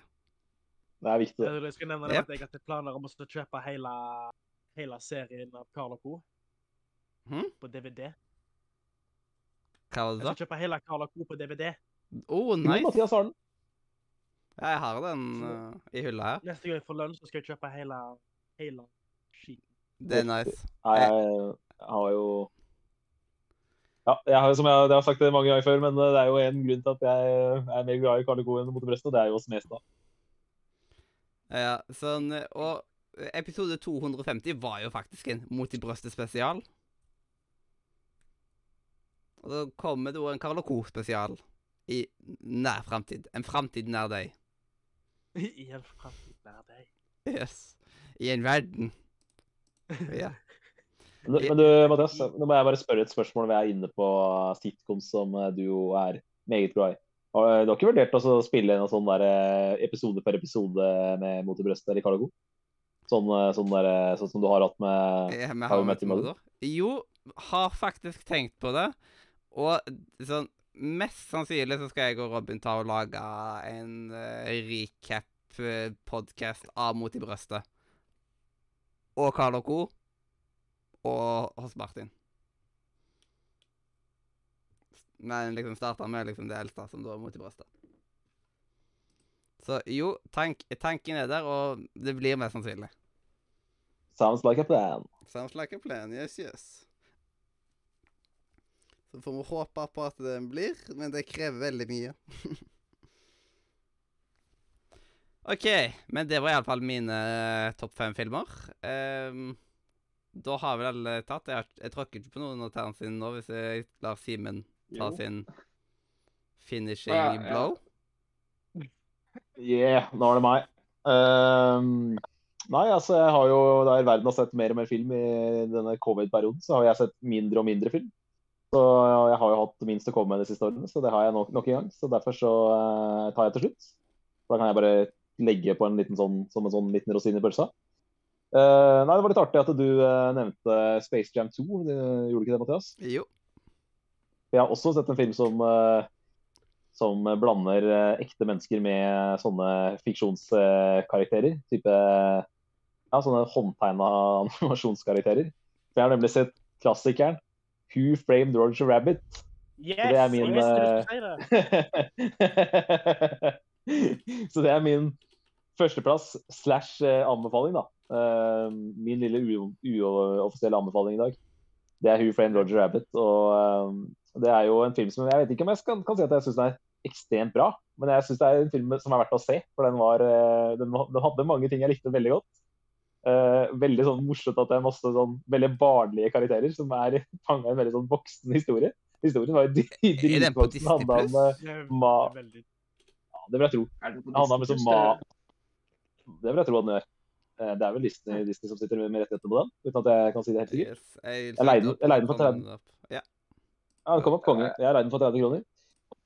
Det er viktig. Jeg skulle skal nevne Yep. at jeg har planer om å kjøpe hele, hele serien av Karl og Co. Hmm? på DVD. Hva var det da? Jeg skal kjøpe hele Karl og Co. på DVD. Oh, Jo. Mathias har den. Ja, jeg har den uh, i hylla her. Neste gang jeg får lønn, så skal jeg kjøpe hele, hele skiten. Det er nice. Nei, jeg har jo Ja, jeg har, som jeg, jeg har sagt det mange ganger før, men det er jo en grunn til at jeg er mer glad i Karl Co. enn mot i og det er jo Smestad. Ja, sånn, eh, og episode 250 var jo faktisk en Mot i brøstet spesial. Og da kommer det jo en Karl Co. spesial i nær framtid. En framtid nær deg. I en framtid nær deg. Yes. I en verden. Ja. Men, men du, Mathias, nå må jeg bare spørre et spørsmål når jeg er inne på sitcoms som eh, du jo er meget glad i. Har du har ikke vurdert å spille en sånn der eh, episode per episode med Mot i brøstet eller Carl Sånn, eh, sånn, der, eh, sånn som du har hatt med Eh, Har How I Met Met Your Your Mother? Jo, har faktisk tenkt på det. Og sånn Mest sannsynlig så skal jeg og Robin ta og lage en uh, recap-podkast av Mot i brøstet. Og Carl og Co. Og hos Martin. Men liksom starta med liksom det eldste, som da er Mot i brøstet. Så jo, tank, tanken er der, og det blir mest sannsynlig. Sounds like a plan. Sounds like a plan, yes, yes. Så får vi håpe på at den blir, men det krever veldig mye. OK, men det var iallfall mine uh, topp fem filmer. Um, da har vi alle tatt. Jeg, har- jeg tråkker ikke på noen av tærne sine nå, hvis jeg lar Simen ta Jo. sin finishing Ja, ja. blow. Yeah, nå er det meg. Um, nei, altså jeg har jo, der verden har sett mer og mer film i denne covid-perioden, så har jeg sett mindre og mindre film. Så jeg har jo hatt minst å komme med de siste årene, så det har jeg nok, nok en gang. Så derfor så uh, tar jeg til slutt. For da kan jeg bare legge på en liten sånn, som en sånn liten rosin i pølsa. Uh, nei, det var litt artig at du uh, nevnte Space Jam 2. Du, gjorde du ikke det, Mathias? Jo. Jeg har også sett en film som, som blander ekte mennesker med sånne fiksjonskarakterer. Type ja, sånne håndtegna animasjonskarakterer. For jeg har nemlig sett klassikeren Who Framed Roger Rabbit. Yes! det er min, du eh, det. Så det er min førsteplass slash eh, anbefaling, da. Eh, Min lille uoffisielle anbefaling i dag. Det er Who Framed Roger Rabbit. Og det er jo en film som Jeg vet ikke om jeg skal, kan si at jeg syns er ekstremt bra, men jeg syns det er en film som er verdt å se. For den, var, den, den hadde mange ting jeg likte veldig godt. Eh, veldig sånn morsomt at det er masse sånn veldig barnlige karakterer som er fanga i en veldig sånn voksen historie. Historien var jo dri- Er den på dritvoksen. Disney+? handla om Det er Ma- ja, Det vil jeg tro. Det handla om Disney liksom ma... det? Vil jeg tro at den gjør. Uh, Det er vel Disney, Disney som sitter med rettighetene på den, uten at jeg kan si det helt sikkert. Jeg, leide den- den for Kom den opp. Ja. Ja, det kom opp konge. Jeg leide den for 30 kroner.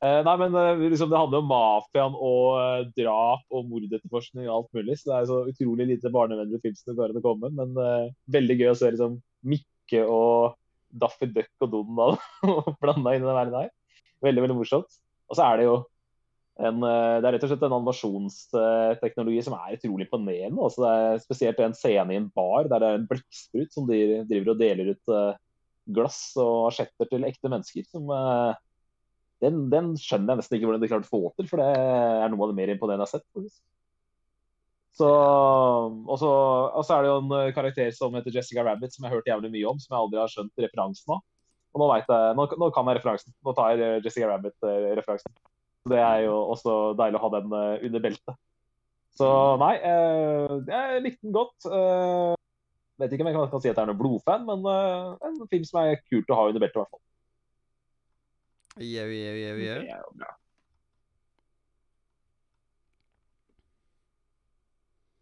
Eh, nei, men eh, liksom, det handler om mafiaen og eh, drap og mordetterforskning og alt mulig. Så det er så utrolig lite barnevennlig film som det å komme. Men uh, veldig gøy å se liksom Mikke og Daffy Duck og Donald blanda inn i den verden her. Veldig, veldig morsomt. Og så er det jo en, det er rett og slett en animasjonsteknologi som er utrolig imponerende. Også det er spesielt en scene i en bar der det er en blekksprut som de driver og deler ut glass og asjetter til ekte mennesker. som den, den skjønner jeg nesten ikke hvordan de klarte å få til, for det er noe av det mer imponerende jeg har sett. faktisk. Så, og, så, og så er det jo en eh, karakter som heter Jessica Rabbit, som jeg har hørt jævlig mye om, som jeg aldri har skjønt referansen av. Og nå, jeg, nå, nå kan jeg referansen. Nå tar jeg eh, Jessica Rabbit-referansen. Det er jo også deilig å ha den eh, under beltet. Så nei, eh, jeg likte den godt. Eh, vet ikke om jeg kan, kan si at jeg er noen blodfan, men eh, en film som er kult å ha under beltet, i hvert fall. Jau, jau, jau, Det jau. er jo bra.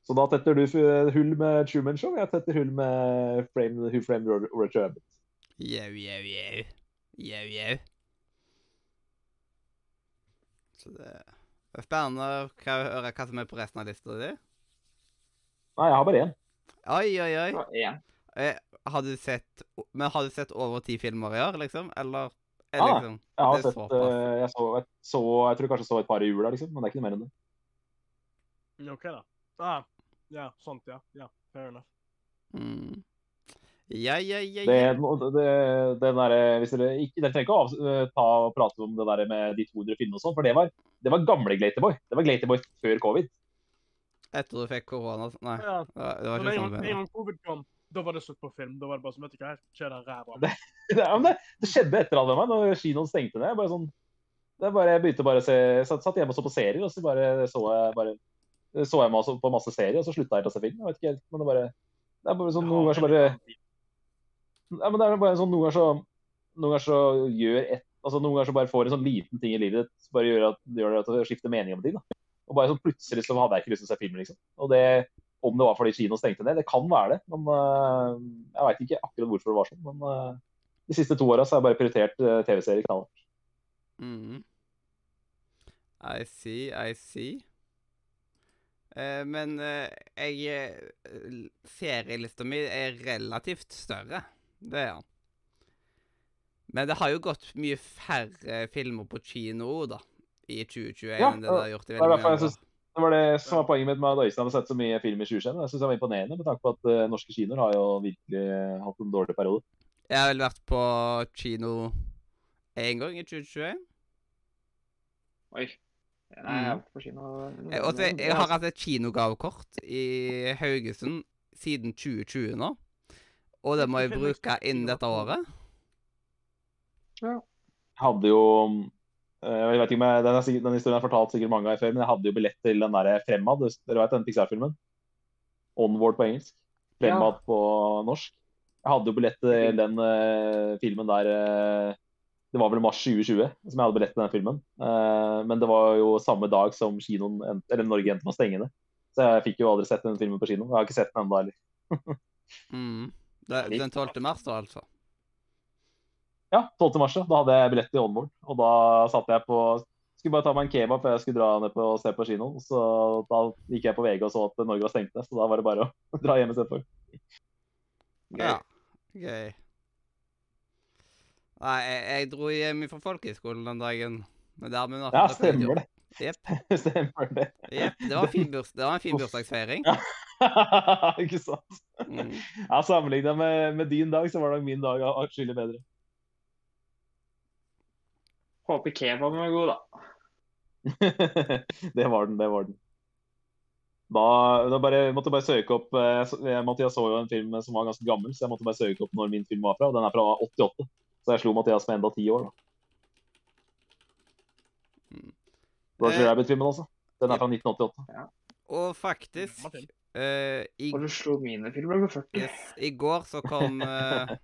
Så da tetter du hull med Truman Show, jeg tetter hull med frame, Who Framed Roger Rabbit. Jau, jau, jau. Jau, jau. Så det er spennende å høre hva som er på resten av lista di. Nei, jeg har bare én. Oi, oi, oi. Ja, én. Eh, har du sett Men har du sett over ti filmer i år, liksom? Eller er Ah, liksom Jeg har sett, eh, jeg, så, jeg, så, jeg tror kanskje så et par i jula, liksom, men det er ikke noe mer enn det. OK, da. Ah, ja, sånt, ja. Ja, fair enough. mm. Ja, ja, ja, det, ja. det, den der, hvis dere, ikke, dere trenger ikke å av, eh, ta og prate om det der med de 200 filmene og sånn, for det var, det var gamle Glaterboy. Det var Glaterboy før covid. Etter du fikk korona Nei, Ja, det var, det var ikke sånn. en gang covid kom, da var det slutt på film. Da var det bare sånn, vet du hva, skjer det ræva. Det- det, det, det skjedde etter alle meg, når kinoen stengte ned. Bare sånn, det bare, jeg begynte bare å se, satt, satt hjemme og så på serier, og så bare så jeg bare så jeg masse, på masse serier, og så slutta jeg å se film. Jeg vet ikke helt, men det, bare, det er bare sånn noen ganger så bare ja, men det er bare sånn noen ganger så, noen ganger så gjør et, altså noen ganger så bare får en sånn liten ting i livet som bare gjør at, gjør at du skifter mening om ting. da. Og bare sånn plutselig så hadde jeg ikke lyst til å se film, liksom. Og det, om det var fordi kino stengte ned, det kan være det. Men uh, jeg veit ikke akkurat hvorfor det var sånn. Men uh, de siste to åra så har jeg bare prioritert øh, TV-serier knallhardt. Mm. I see, I see. Uh, men eh, jeg eh, Serielista mi er relativt større. Det er den. Men det har jo gått mye færre filmer på kino da, i 2021 Ja, enn det det har gjort i veldig mange år. Det var det som var poenget mitt med at Øystein hadde sett så mye film i 2021. Jeg syns det var imponerende med tanke på at uh, norske kinoer har jo virkelig hatt en dårlig periode. Jeg har vel vært på kino én gang i 2021. Oi. Nei, jeg har vært på kino. Jeg, og jeg har hatt et kinogavekort i Haugesund siden 2020 nå. Og det må jeg bruke innen dette året. Jeg hadde jo jeg vet ikke om jeg, den, er den historien har fortalt sikkert mange ganger før, men jeg hadde jo billett til den der Fremad. Dere vet den Pixar-filmen? Onward på engelsk. Fremad på norsk. Jeg hadde jo billett til den uh, filmen der uh, Det var vel mars 2020 som jeg hadde billett til den filmen. Uh, men det var jo samme dag som kinoen, en- eller Norge endte med å stenge ned. Så jeg fikk jo aldri sett den filmen på kino. Jeg har ikke sett den ennå heller. Mm. Det, den 12. mars, da, altså. Ja, 12. mars, ja. Da hadde jeg billett til Onward. Og da satt jeg på Skulle bare ta meg en kebab før jeg skulle dra ned på og se på kinoen. Så da gikk jeg på VG og så at Norge var stengt ned, så da var det bare å dra hjem istedenfor. Ja. Gøy. Nei, jeg, jeg dro hjem fra folkehøyskolen den dagen. Men der med Ja, stemmer det. Jepp. Stemmer det. Jepp. Det var en fin, burs, det var en fin bursdagsfeiring. Ja. ikke sant? Mm. Ja, Sammenligna med, med din dag, så var nok min dag atskillig bedre. Håper kebaben var god, da. det var den, det var den. Da, da bare, jeg måtte bare søke opp eh, jeg, Mathias så jo en film som var ganske gammel, så jeg måtte bare søke opp når min film var fra. og Den er fra 88. Så jeg slo Mathias med enda ti år. da. Mm. Roger Eh, Rabbit-filmen også. Den er fra 1988. Og faktisk eh, i, Og du slo mine filmer på 40. yes, I går så kom eh,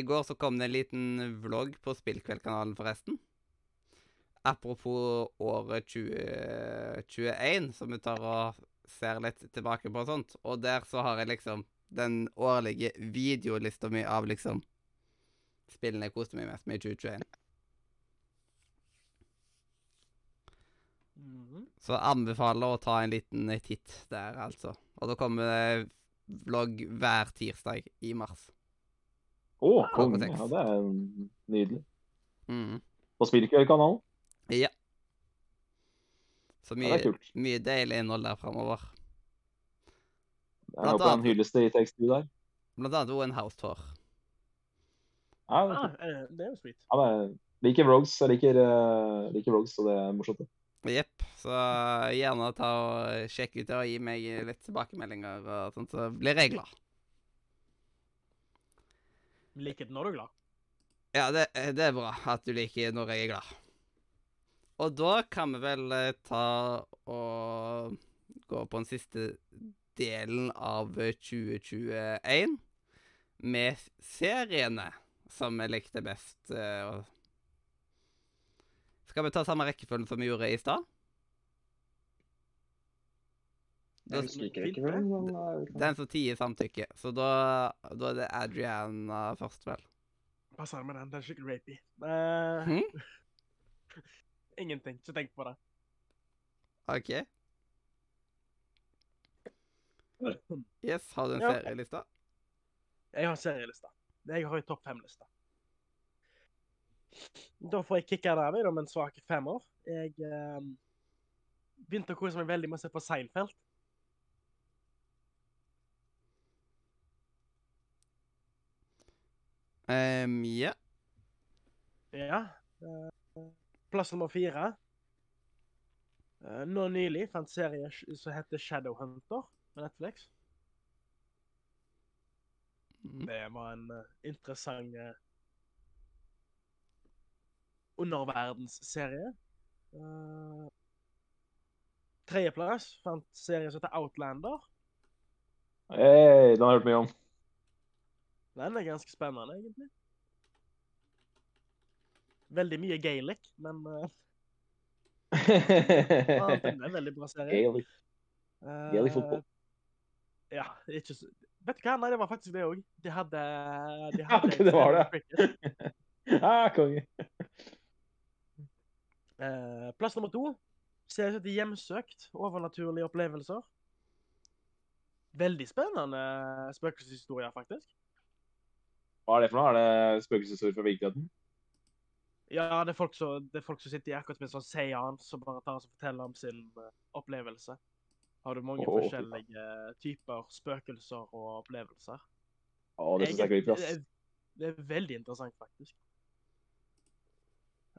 I går så kom det en liten vlogg på Spillkveldkanalen, forresten. Apropos året 2021, som vi tar og ser litt tilbake på og sånt. Og der så har jeg liksom den årlige videolista mi av liksom spillene jeg koste meg mest med i 2021. Mhm. Så jeg anbefaler å ta en liten titt der, altså. Og da kommer det vlogg hver tirsdag i mars. Å, oh, konge. Ja, det er nydelig. Mm. På Spillkveld-kanalen. Ja. Så Ja, mye, det er mye deilig innhold der framover. Jeg håper en annet- hylleste i tekststudio der. Blant annet Owen House Tour. Ja, det er Ah, eh, det er jo sweet. Ja, det er- liker Rogues. Jeg liker, uh, liker Rogues, så det er morsomt. det. Jepp. Så gjerne ta og sjekk ut det og gi meg litt tilbakemeldinger og sånt, så blir jeg glad. Liker det når du er glad. Ja, det, det er bra at du liker når jeg er glad. Og da kan vi vel eh, ta og gå på den siste delen av 2021 med seriene som vi likte best. eh, Skal vi ta samme rekkefølge som vi gjorde i stad? Rekkefølgen, eh, kan- Den som tier samtykke. Så da, da er det Adriana først, vel. Passer med den. Den er skikkelig rapey. Uh, Hm? Ingenting. Ikke tenk på det. OK. Yes, har du en Ja. serieliste? Jeg har serielista. Jeg har en topp fem-liste. Da får jeg kicka det av meg med en svak femmer. Jeg eh, begynte å kose meg veldig med å se på Seinfeld. Ehm, ja. Ja. eh, plass nummer fire. Eh, nå nylig fant serie som heter Shadowhunter på Netflix. Mm. Det var en eh, interessant uh, underverdensserie. Uh, Tredjeplass fant serien som heter Outlander. Hey, den har jeg hørt mye om. Den er ganske spennende, egentlig. Veldig mye gaelic, men uh, det, en veldig bra serie. Gaelic. Eh, Gaelic fotball. Ja, ikke så Vet du hva? Nei, det var faktisk det òg. De hadde, de Ja, hadde ja, det var det. ah, konge. Uh, plass nummer to. ser ut til Hjemsøkt. Overnaturlige opplevelser. Veldig spennende spøkelseshistorie, faktisk. Hva er det for noe? Er det spøkelsesord fra virkeligheten? Ja, det er folk som, det er folk som sitter i akkurat som en sånn seans og bare tar og forteller om sin eh, opplevelse. Har du mange oh. forskjellige typer spøkelser og opplevelser. Å, det syns jeg er creepy, det, er, det er veldig interessant, faktisk.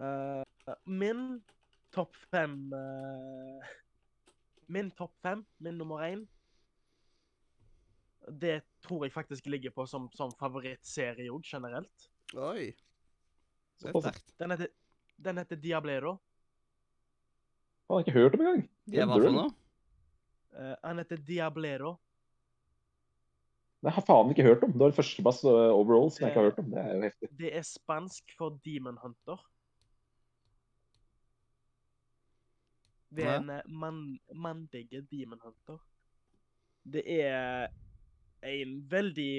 Uh, min topp fem uh, Min topp fem, min nummer én Det tror jeg faktisk ligger på som, som favorittserie òg, generelt. Oi. Det er sterkt. Den heter, den heter Diablero. Jeg har ikke hørt om engang. Det var for noe? Eh, han heter Diablero. Det har faen ikke hørt om. Det var førsteplass uh, overall som jeg ikke har hørt om. Det er jo heftig. Det er spansk for Demon Hunter. Det er en man, mann, mandige Demon Hunter. Det er en veldig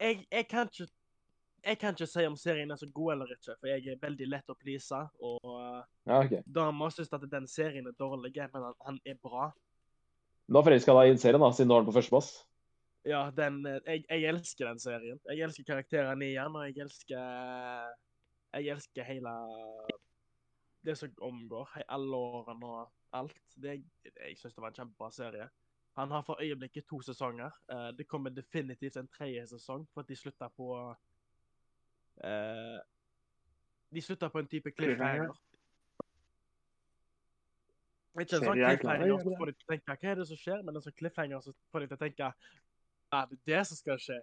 jeg, jeg kan ikke jeg kan ikke si om serien er så god eller ikke, for jeg er veldig lett å please. Og Ja, okay. dama syns at den serien er dårlig, men han, han er bra. Da forelska deg i en serie, da, siden du har den på førsteplass. Ja, den, eh, jeg, jeg elsker den serien. Jeg elsker karakterene i den, og jeg elsker Jeg elsker hele det som omgår. Alle årene og alt. Det, jeg syns det var en kjempebra serie. Han har for øyeblikket to sesonger. Eh, det kommer definitivt en tredje sesong, for at de slutta på eh, De slutta på en type cliffhanger. Ikke en sånn er cliffhanger som får deg til å tenke hva er det som skjer, men en sånn cliffhanger som får deg til å tenke ja, det er det som skal skje.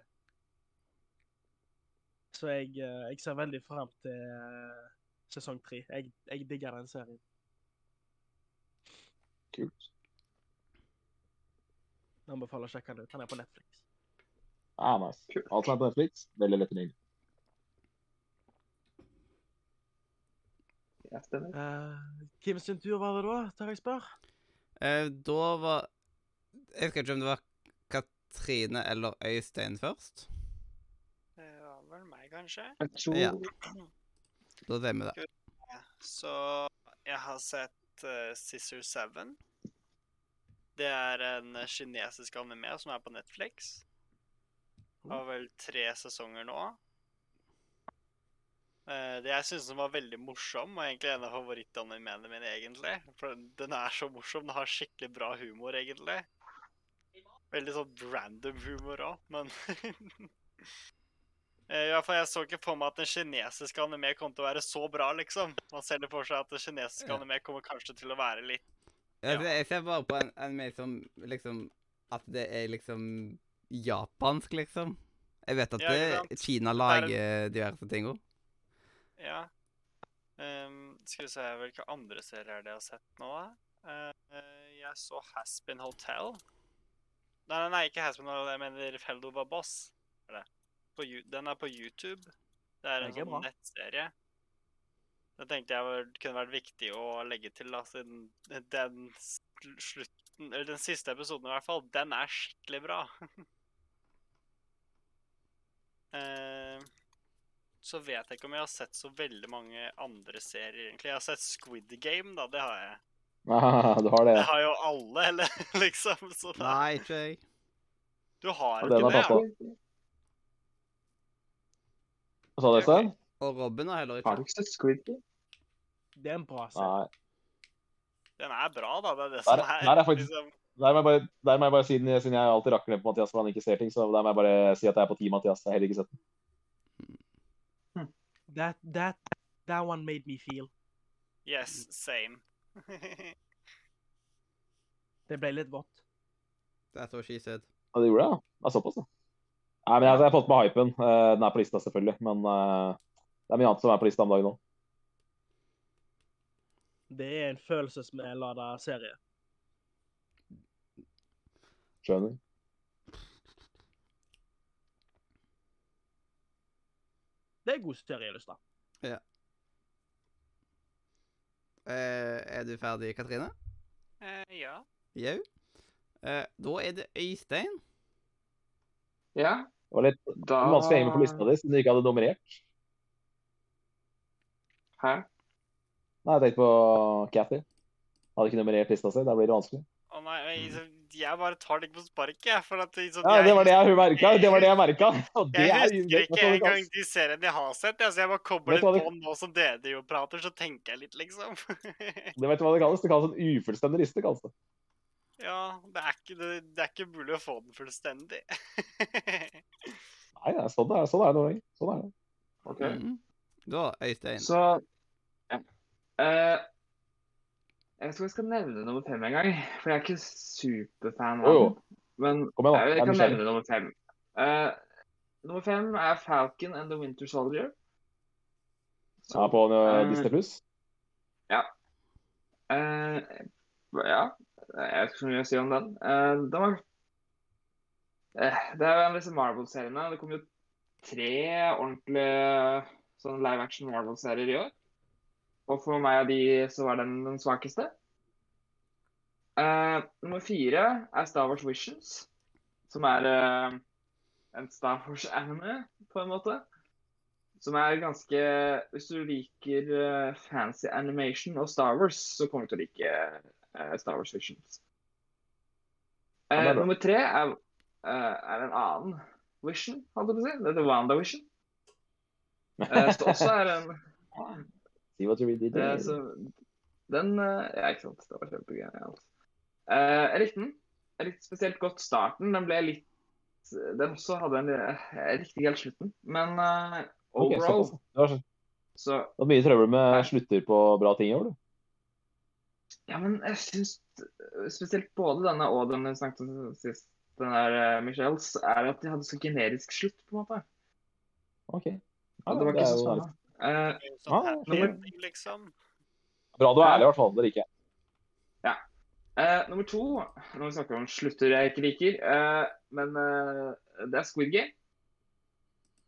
Så jeg, eh, jeg ser veldig fram til eh, sesong tre. Jeg, jeg digger den serien. Kult. Jeg anbefaler å sjekke den ut. Han er på Netflix. Ah, nice. Alt er på Netflix, veldig lett tilgjengelig. Ja, stemmer. Eh, Hvem sin tur var det da, tør jeg spørre? Uh, da var Jeg vet ikke om det var Katrine eller Øystein først. Det var vel meg, kanskje. Jeg tror Ja. Da vi det. Så jeg har sett uh, Scissor 7. Det er en eh, kinesisk anime som er på Netflix. Har vel tre sesonger nå. Eh, det jeg syns den var veldig morsom, og egentlig en av favorittanimene mine, egentlig. For den- er så morsom. Den har skikkelig bra humor, egentlig. Veldig sånn random humor òg, men Eh, I hvert fall, Jeg så ikke for meg at den kinesiske anime kom til å være så bra, liksom. Man ser det for seg at den kinesiske Ja. anime kommer kanskje til å være litt Jeg, Ja. jeg ser bare på en anime som liksom At det er liksom japansk, liksom. Jeg vet at Ja? Kina Det er lager diverse ting òg. Ja. Um, skal vi se hvilke andre serier er det jeg har sett nå, eh, jeg så Haspin Hotel. Nei, nei, nei, ikke Haspin Hotel, jeg mener Feldo var Boss. Det. På, den er på YouTube. Det er en Det er sånn nettserie. Det tenkte jeg var, kunne vært viktig å legge til, da, siden den slutten Eller den siste episoden, i hvert fall, den er skikkelig bra. Eh, så vet jeg ikke om jeg har sett så veldig mange andre serier, egentlig. Jeg har sett Squid Game, da. Det har jeg. Ah, du har det. Det har jo alle, eller liksom. Så da, Nei, ikke jeg. du har Ja, ikke det? ja. Hva sa du, Øystein? Og Robin har heller ikke Har du ikke. sett Squid Game? Det er en bra serie. Nei. Den er bra, da. Det er det Der- som er, der er faktisk- liksom Der må jeg bare, der må jeg bare siden, siden jeg alltid rakker ned på Mathias for han ikke ser ting, så der må jeg bare si at jeg er på team Mathias. Jeg har heller ikke sett den. That, that, that one made me feel. Yes, same. Det ble litt vått. That's what she said. Ja, det gjorde det, ja. Det er såpass, da. Nei, men jeg, jeg har fått med hypen. Eh, Den er på lista, selvfølgelig. Men eh, det er mye annet som er på lista om dagen nå. Det er en følelsesmelada serie. Skjønner. Det er god da. Ja. Eh, er du ferdig, Katrine? Eh, ja. Jau. Eh, da er det Øystein. Ja, Det var litt da vanskelig å henge med på lista di siden du ikke hadde nummerert. Hæ? Nei, jeg tenkte på Cathy. Hadde ikke nummerert lista si. Da blir det vanskelig. Å nei, jeg, jeg bare tar det ikke på sparket. For at sånn, Ja, det var det jeg merka. Det var det jeg merka. Og det Jeg er husker vet ikke det engang de seriene jeg har sett. Altså, jeg bare kobler på litt på nå som dere jo prater, så tenker jeg litt, liksom. Det vet du hva det kalles? Det kalles en ufullstendig riste. kalles det. ja, det er, ikke, det, det er ikke mulig å få den fullstendig. Nei, det er sånn det er. Sånn er det noen ganger. Sånn er det. Okay. Mm. Da, Øystein. Så ja. Eh, Jeg vet ikke om jeg skal nevne nummer fem engang, for jeg er ikke superfan av den. Men Kom igjen, jeg, Jeg kan nevne nummer fem. Uh, nummer fem er Falcon and the Winter Soldier. Ja, på uh, Eh, Disney Pluss. Uh, ja, jeg vet ikke så mye å si om den. Uh, den var eh, Det er en av disse Marvel-seriene. Det kom jo tre ordentlige sånn live action Marvel-serier i år. Og for meg av de så var den den svakeste. Uh, nummer fire er Star Wars Visions, som er uh, en Star Wars-anime, på en måte. Som er ganske Hvis du liker uh, fancy animation og Star Wars, så kommer du til å like Star Wars Visions. Nummer tre er, er en annen Vision, holdt jeg på å si. Det heter Wanda Vision. Eh, som også er en See what you really did eh, så, Den eh, Ja, ikke sant. Det var kjempegøy. Uh, jeg likte den. Jeg likte spesielt godt starten. Den ble litt Den også hadde en eh, Jeg likte ikke helt slutten, men uh, overall såpass. Det var, så- var mye trøbbel med slutter på bra ting i år, du. Ja, men jeg syns spesielt både denne og den vi snakket om sist, den der uh, Michelles, er at de hadde så generisk slutt, på en måte. OK. Ja, det var det ikke så spennende. Ja, sånn happy nummer- liksom. Bra du er ærlig, i hvert fall. Det liker jeg. Uh, nummer to, når vi snakker om slutter jeg ikke liker, uh, men det er Squid Game.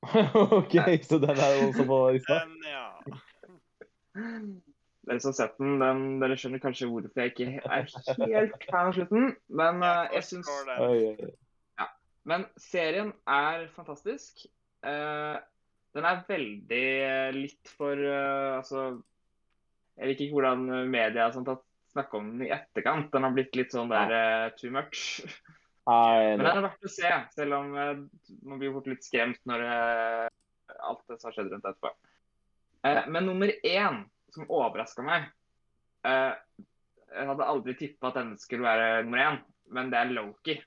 OK, så den er også på lista. Den, ja dere som har sett den, den, dere skjønner kanskje hvorfor jeg ikke er helt fan av slutten. Men jeg syns oi. Men serien er fantastisk. Eh, den er veldig eh, litt for uh, Altså Jeg liker ikke hvordan media har snakket om den i etterkant. Den har blitt litt sånn der uh, too much. Men den er verdt å se, selv om uh, man blir fort litt skremt når alt det som har skjedd rundt etterpå. Men nummer én, som overraska meg Jeg hadde aldri tippa at denne skulle være nummer én, men det er Loki.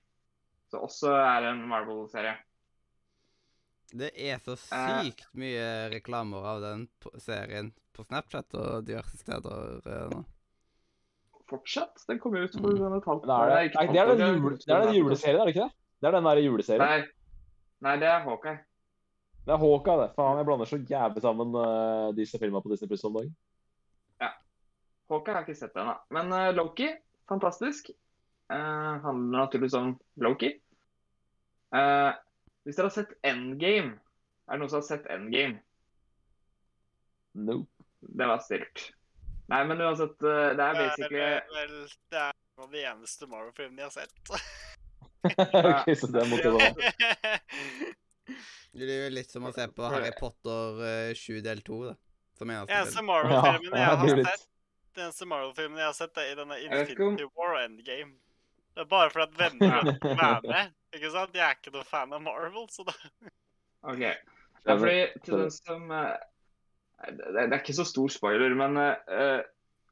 Så også er en Marvel-serie. Det er så sykt sykt mye reklamer av den på serien på Snapchat og diverse steder eh, nå. Fortsatt. Den kom ut for Mm. et halvt er det, det er den, år, jule, det det er den juleserien, er det ikke det? Det er den der juleserien. Nei. Nei, det er Hawkeye. Det er Hawkeye, det. Faen, jeg blander så jævlig sammen uh, disse filmene på Disney Pluss om dagen. Ja. Hawkeye har jeg ikke sett ennå. Men uh, Loki, fantastisk. Uh, handler naturligvis om Loki. Eh, hvis dere har sett Endgame Er det noen som har sett Endgame? Nope. Det var stilt. Nei, men uansett, eh, det er basically Det er, vel, det er en av de eneste Marvel-filmene jeg har sett. ok, så det måtte være Det er jo litt som å se på Harry Potter eh, 7 del 2, da. Som eneste eneste. Marvel-filmen Ja, jeg har sett, den eneste Marvel-filmen jeg har sett, er i denne Infinity War og Endgame. Det er bare fordi at venner er med. Ikke sant? Jeg er ikke noen fan av Marvel, så da OK. Ja, fordi til den som eh, det, det er ikke så stor spoiler, men uh,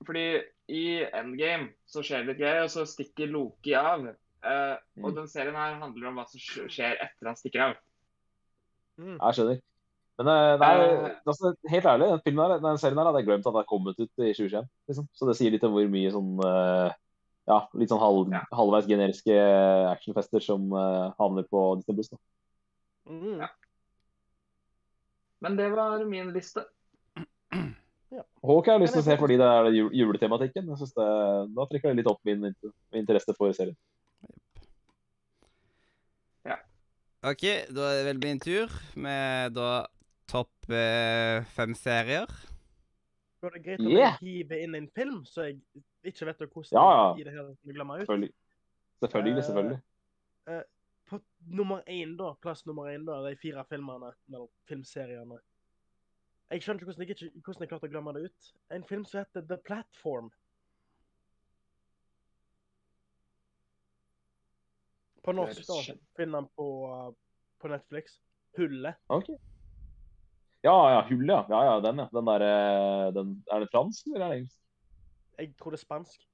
fordi i Endgame så skjer det litt greier, og så stikker Loki av. Uh, og Mm. den serien her handler om hva som skjer etter han stikker av. Mm. Jeg skjønner. Men eh, nei, altså, helt ærlig, den, filmen her, den serien her hadde jeg glemt at den hadde kommet ut i 2021. Liksom. Så det sier litt om hvor mye sånn eh, ja, litt sånn halv, Ja. halvveis generiske actionfester som uh, havner på Disney Plus. Mm. Ja. Men det var min liste. Hawk har jeg lyst til å se fordi det er juletematikken. Jeg synes det, Da trekker det litt opp min, min interesse for serien. Ja. OK, da er det vel min tur med da topp eh, fem serier. Er det greit om Yeah. jeg hiver inn en film, så jeg ikke vet hvordan Ja, ja. i det hele tatt glemmer ut. Selvfølgelig. Selvfølgelig. Uh, selvfølgelig. På nummer én, da, plass nummer én, da, de fire filmene, eller filmseriene. Jeg skjønner ikke hvordan jeg, ikke, hvordan jeg klarte å glemme det ut. En film som heter The Platform. På norsk, da. Finner den på, uh, på Netflix. Hullet. Ok. Ja, ja, Hullet, ja. ja. Ja, den, ja. Den der, eh, den, er det fransk eller er det engelsk? Jeg tror det er spansk.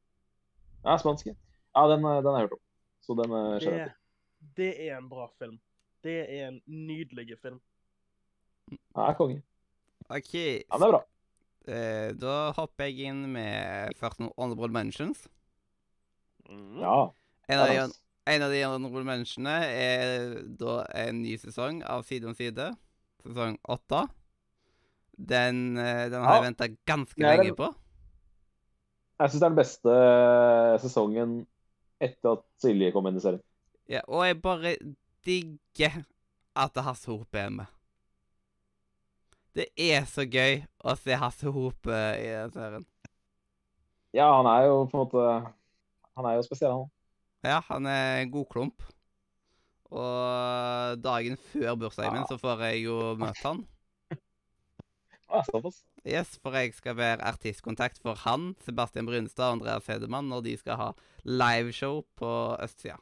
Ja, spansk. ja. Ja, den, eh, den er hørt om. Så den skjer jeg. Det, det er en bra film. Det er en nydelig film. Ja, konge. OK, Ja, det er bra. eh, da hopper jeg inn med først noen honorable mentions. Ja. En av, de, Ja, en av de honorable mentionene er da en ny sesong av Side om side. Sesong åtte. Den, eh, den har Ja. jeg venta ganske lenge en- på. Jeg syns det er den beste eh, sesongen etter at Silje kom inn i serien. Ja, og jeg bare digger at Hasse Hope er med. Det er så gøy å se Hasse Hope i serien. Ja, han er jo på en måte Han er jo spesiell, han. Ja, han er en god klump. Og dagen før bursdagen min så får jeg jo møte han. Såpass. Yes, for jeg skal være artistkontakt for han, Sebastian Brunstad og Andreas Hedemann når de skal ha liveshow på østsida.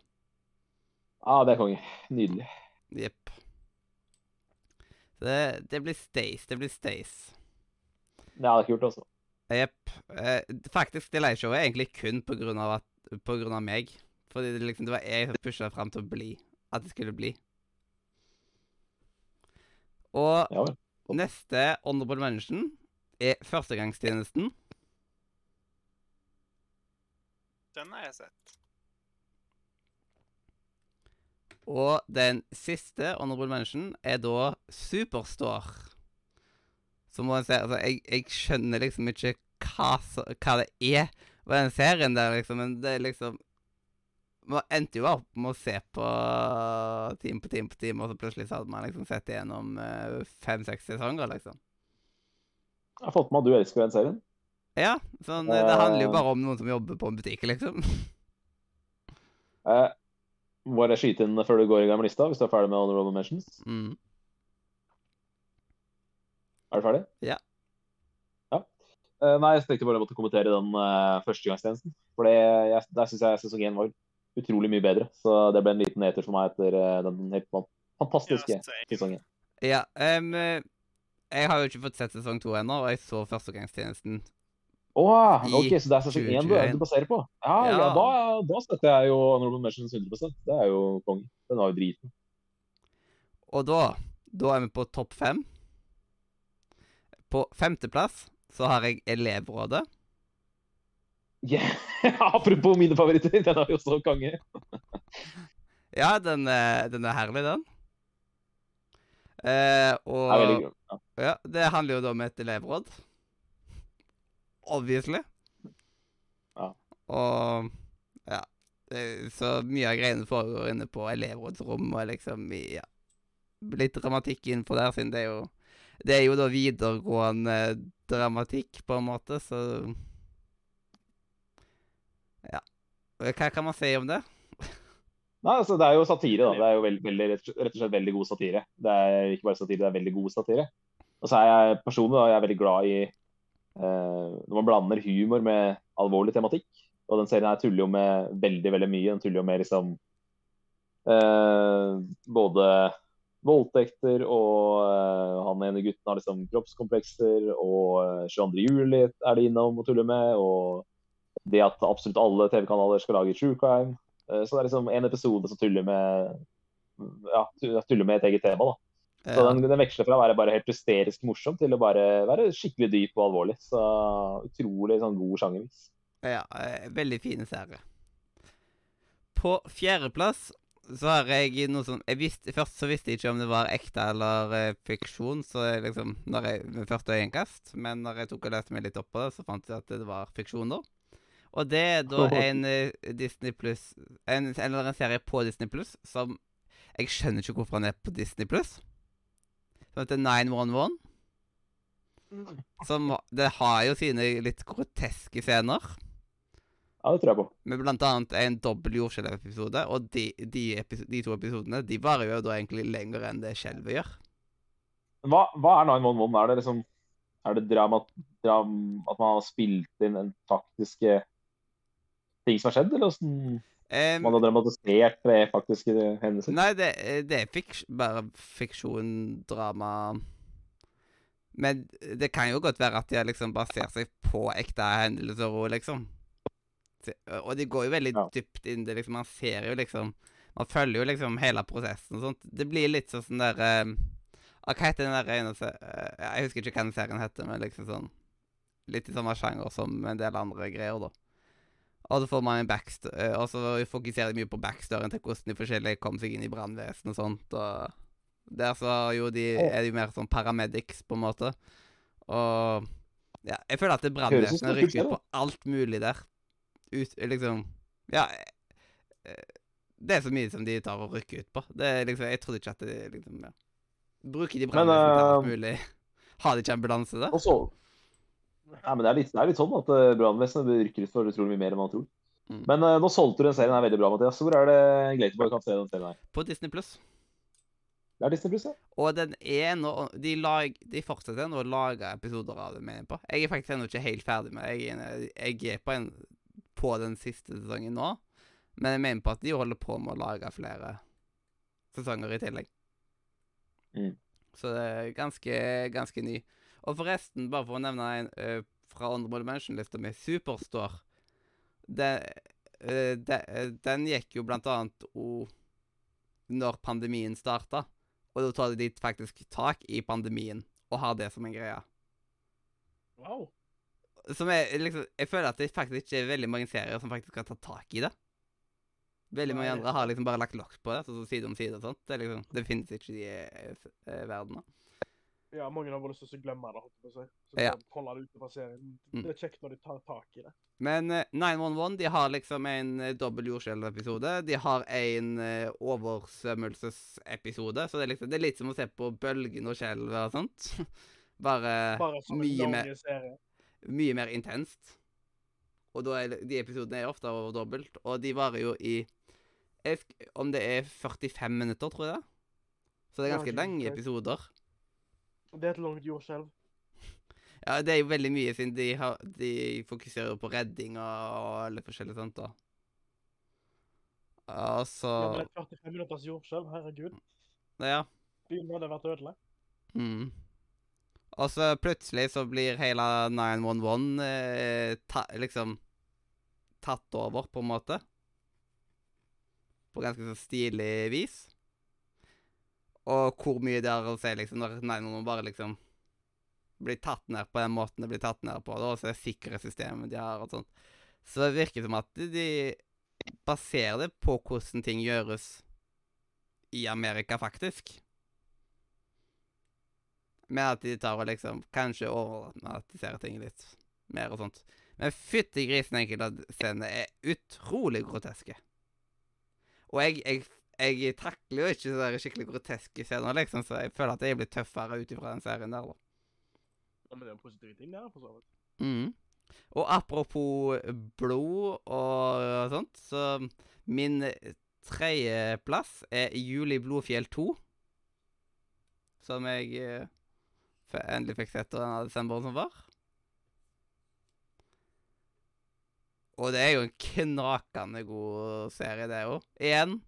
Ja, det er konge. Nydelig. Jepp. Det, det blir Stace. Det blir Stace. Det ikke gjort, også. Jepp. Eh, faktisk, det liveshowet er egentlig kun på grunn av, at, på grunn av meg. Fordi det, liksom, det var jeg som pusha fram til å bli. At det skulle bli. Og Ja neste honorable mention er Førstegangstjenesten. Den har jeg sett. Og den siste honorable mention er da Superstore. Så må jeg si Altså, jeg, jeg skjønner liksom ikke hva, så, hva det er med den serien der, liksom, men det er liksom Man endte jo opp med å se på time på time på time, og så plutselig så hadde man liksom sett igjennom uh, fem-seks sesonger, liksom. Jeg har fått med at du elsker den serien. Ja, sånn, det handler jo Eh. bare om noen som jobber på en butikk, liksom. Eh, må jeg skyte inn før du går i gang med lista, hvis du er ferdig med honorable mentions? Mm. Er du ferdig? Ja. Ja. Eh, nei, jeg tenkte bare jeg måtte kommentere den uh, førstegangstjenesten. For det, jeg, der syns jeg sesong én var utrolig mye bedre. Så det ble en liten neter for meg etter eh, den helt fantastiske sesongen. Ja, um, eh, jeg har jo ikke fått sett sesong to ennå, og jeg så førstegangstjenesten. Å, I OK, så det er sesong én du, 2021. du baserer på? Ja, ja. Ja. da, da støtter jeg jo honorable mentions 100 Det er jo kongen. Den var jo driten. Og da, da er vi på topp fem. På femteplass så har jeg Elevrådet. Yeah. Apropos mine favoritter, den er jo så konge. Ja, den, den er herlig, den. Eh, og. Ja. ja, det handler jo da om et elevråd. Obviously. Ja. Og ja. Så mye av greiene foregår inne på elevrådsrom og liksom i ja. Litt dramatikk innenfor der, siden det er jo Det er jo da videregående dramatikk, på en måte, så Ja. Hva kan man si om det? Nei, altså Det er jo satire. da. Det er jo veld, veldig, rett og slett veldig god satire. Det er ikke bare satire, det er veldig god satire. Og så er jeg personlig da, jeg er veldig glad i eh, når man blander humor med alvorlig tematikk. Og den serien her tuller jo med veldig veldig mye. Den tuller jo med liksom eh, både voldtekter og eh, han ene gutten har liksom kroppskomplekser, og eh, 22. juli er det innom og tuller med. og det at absolutt alle TV-kanaler skal lage true crime. Eh, Så det er liksom en episode som tuller med ja, tuller med et eget tema. da. Så den, den veksler fra å være bare helt hysterisk morsom til å bare være skikkelig dyp og alvorlig. Så utrolig sånn god sjangervis. Ja, eh, veldig fine serie. På fjerdeplass så har jeg noe som jeg visste, Først så visste jeg ikke om det var ekte eller eh, fiksjon, så jeg liksom, når jeg, med første øyekast. Men når jeg tok og leste meg litt opp på det, så fant jeg at det var fiksjon, da. Og det er da en eh, Disney Plus en, Eller en serie på Disney Plus som Jeg skjønner ikke hvorfor han er på Disney Plus. Som heter 911. Som Det har jo sine litt groteske scener. Ja, det tror jeg på. Med blant annet en dobbel jordskjelvepisode, og de, de, de to episodene de varer jo da egentlig lenger enn det skjelvet gjør. Hva, hva er 911? Er det liksom er det drama, dram, at man har spilt inn en faktiske ting som har skjedd, eller hvordan um, man har dramatisert ved faktiske hendelser? nei, det, det er fiks bare fiksjon, drama Men det kan jo godt være at de har liksom basert seg på ekte hendelser òg, liksom. Og de går jo veldig Ja. dypt inn det, liksom. Man ser jo liksom Man følger jo liksom hele prosessen og sånt. Det blir litt sånn sånn der em, ah, Hva heter den der ene eh, Jeg husker ikke hva den serien heter, men liksom sånn Litt i samme sjanger som en del andre greier, da. Og så får man en backst eh, Og så fokuserer de mye på backstoryen til hvordan de forskjellige kom seg inn i brannvesenet og sånt. Og der så jo de, er de mer sånn paramedics, på en måte. Og ja, jeg føler at brannvesenet rykker ut på alt mulig der. Ut, liksom Ja. eh, Det er så mye som de tar og rykker ut på. Det er liksom, Jeg trodde ikke at det liksom ja. Bruker de brannvesenet til alt eh, mulig? Har de ikke ambulanse der? Og så ja, men det er, litt, det er litt sånn at uh, brannvesenet rykker ut for utrolig mye mer enn man tror. Mm. Men uh, nå solgte du den serien her veldig bra, Mathias. Hvor er det Glaterboy kan se den serien her? På Disney Pluss. Det er Disney Pluss, ja. Og den er nå De, lag, de fortsetter nå å lage episoder av det, mener jeg på. Jeg er faktisk ennå ikke helt ferdig med det. Jeg, jeg er på, en, på den siste sesongen nå. Men jeg mener på at de holder på med å lage flere sesonger i tillegg. Mm. Så det er ganske, ganske ny. Og forresten, bare for å nevne en uh, fra Honorable Mention-lista mi, Superstore. Den, uh, det, uh, den gikk jo blant annet o, når pandemien starta. Og da tar de faktisk tak i pandemien og har det som en greie. Wow. Som er liksom Jeg føler at det faktisk ikke er veldig mange serier som faktisk har tatt tak i det. Veldig mange andre har liksom bare lagt lokk på det, sånn side om side og sånt. Det, liksom, det finnes ikke i eh, f- eh, verden. Ja, mange har bare lyst til å glemme det, holdt jeg på å si. Så Ja. holde det ute fra serien. Mm. Det er kjekt når de tar tak i det. Men uh, 911 de har liksom en uh, dobbel jordskjelvepisode. De har en uh, oversvømmelsesepisode. Så det er liksom Det er litt som å se på bølgen og skjelvet og sånt. Bare, Bare mye mer serie. mye mer intenst. Og er de episodene er ofte over dobbelt, og de varer jo i Om det er 45 minutter, tror jeg. Så det er ganske lenge lange episoder. Det er et langt jordskjelv. Ja, det er jo veldig mye, siden de, har, de fokuserer jo på redding og litt forskjellig sånt, da. Altså så Ja, Det er 45 minutters jordskjelv, herregud. Ja. Byen hadde vært ødelagt. Mm. Og så plutselig så blir hele 911 eh, ta, liksom tatt over, på en måte. På ganske så stilig vis. Og hvor mye det har å si liksom, når 911 bare liksom blir tatt ned på den måten det blir tatt ned på, og så er sikkerhetssystemet de har og sånt. Så det virker som at de baserer det på hvordan ting gjøres i Amerika, faktisk. Med at de tar og liksom kanskje overdramatiserer ting litt mer og sånt. Men fytti grisen, enkelte scener er utrolig groteske. Og jeg, jeg, jeg takler jo ikke sånne skikkelig groteske scener, liksom, så jeg føler at jeg blir tøffere ut ifra den serien der, da. Ja, men det er en positiv ting, det for så vidt. Mhm. Og apropos blod og sånt, så min tredjeplass er Juli Blodfjell 2. Som jeg eh, endelig fikk sett denne desemberen som var. Og det er jo en knakende god serie, det òg. Igjen,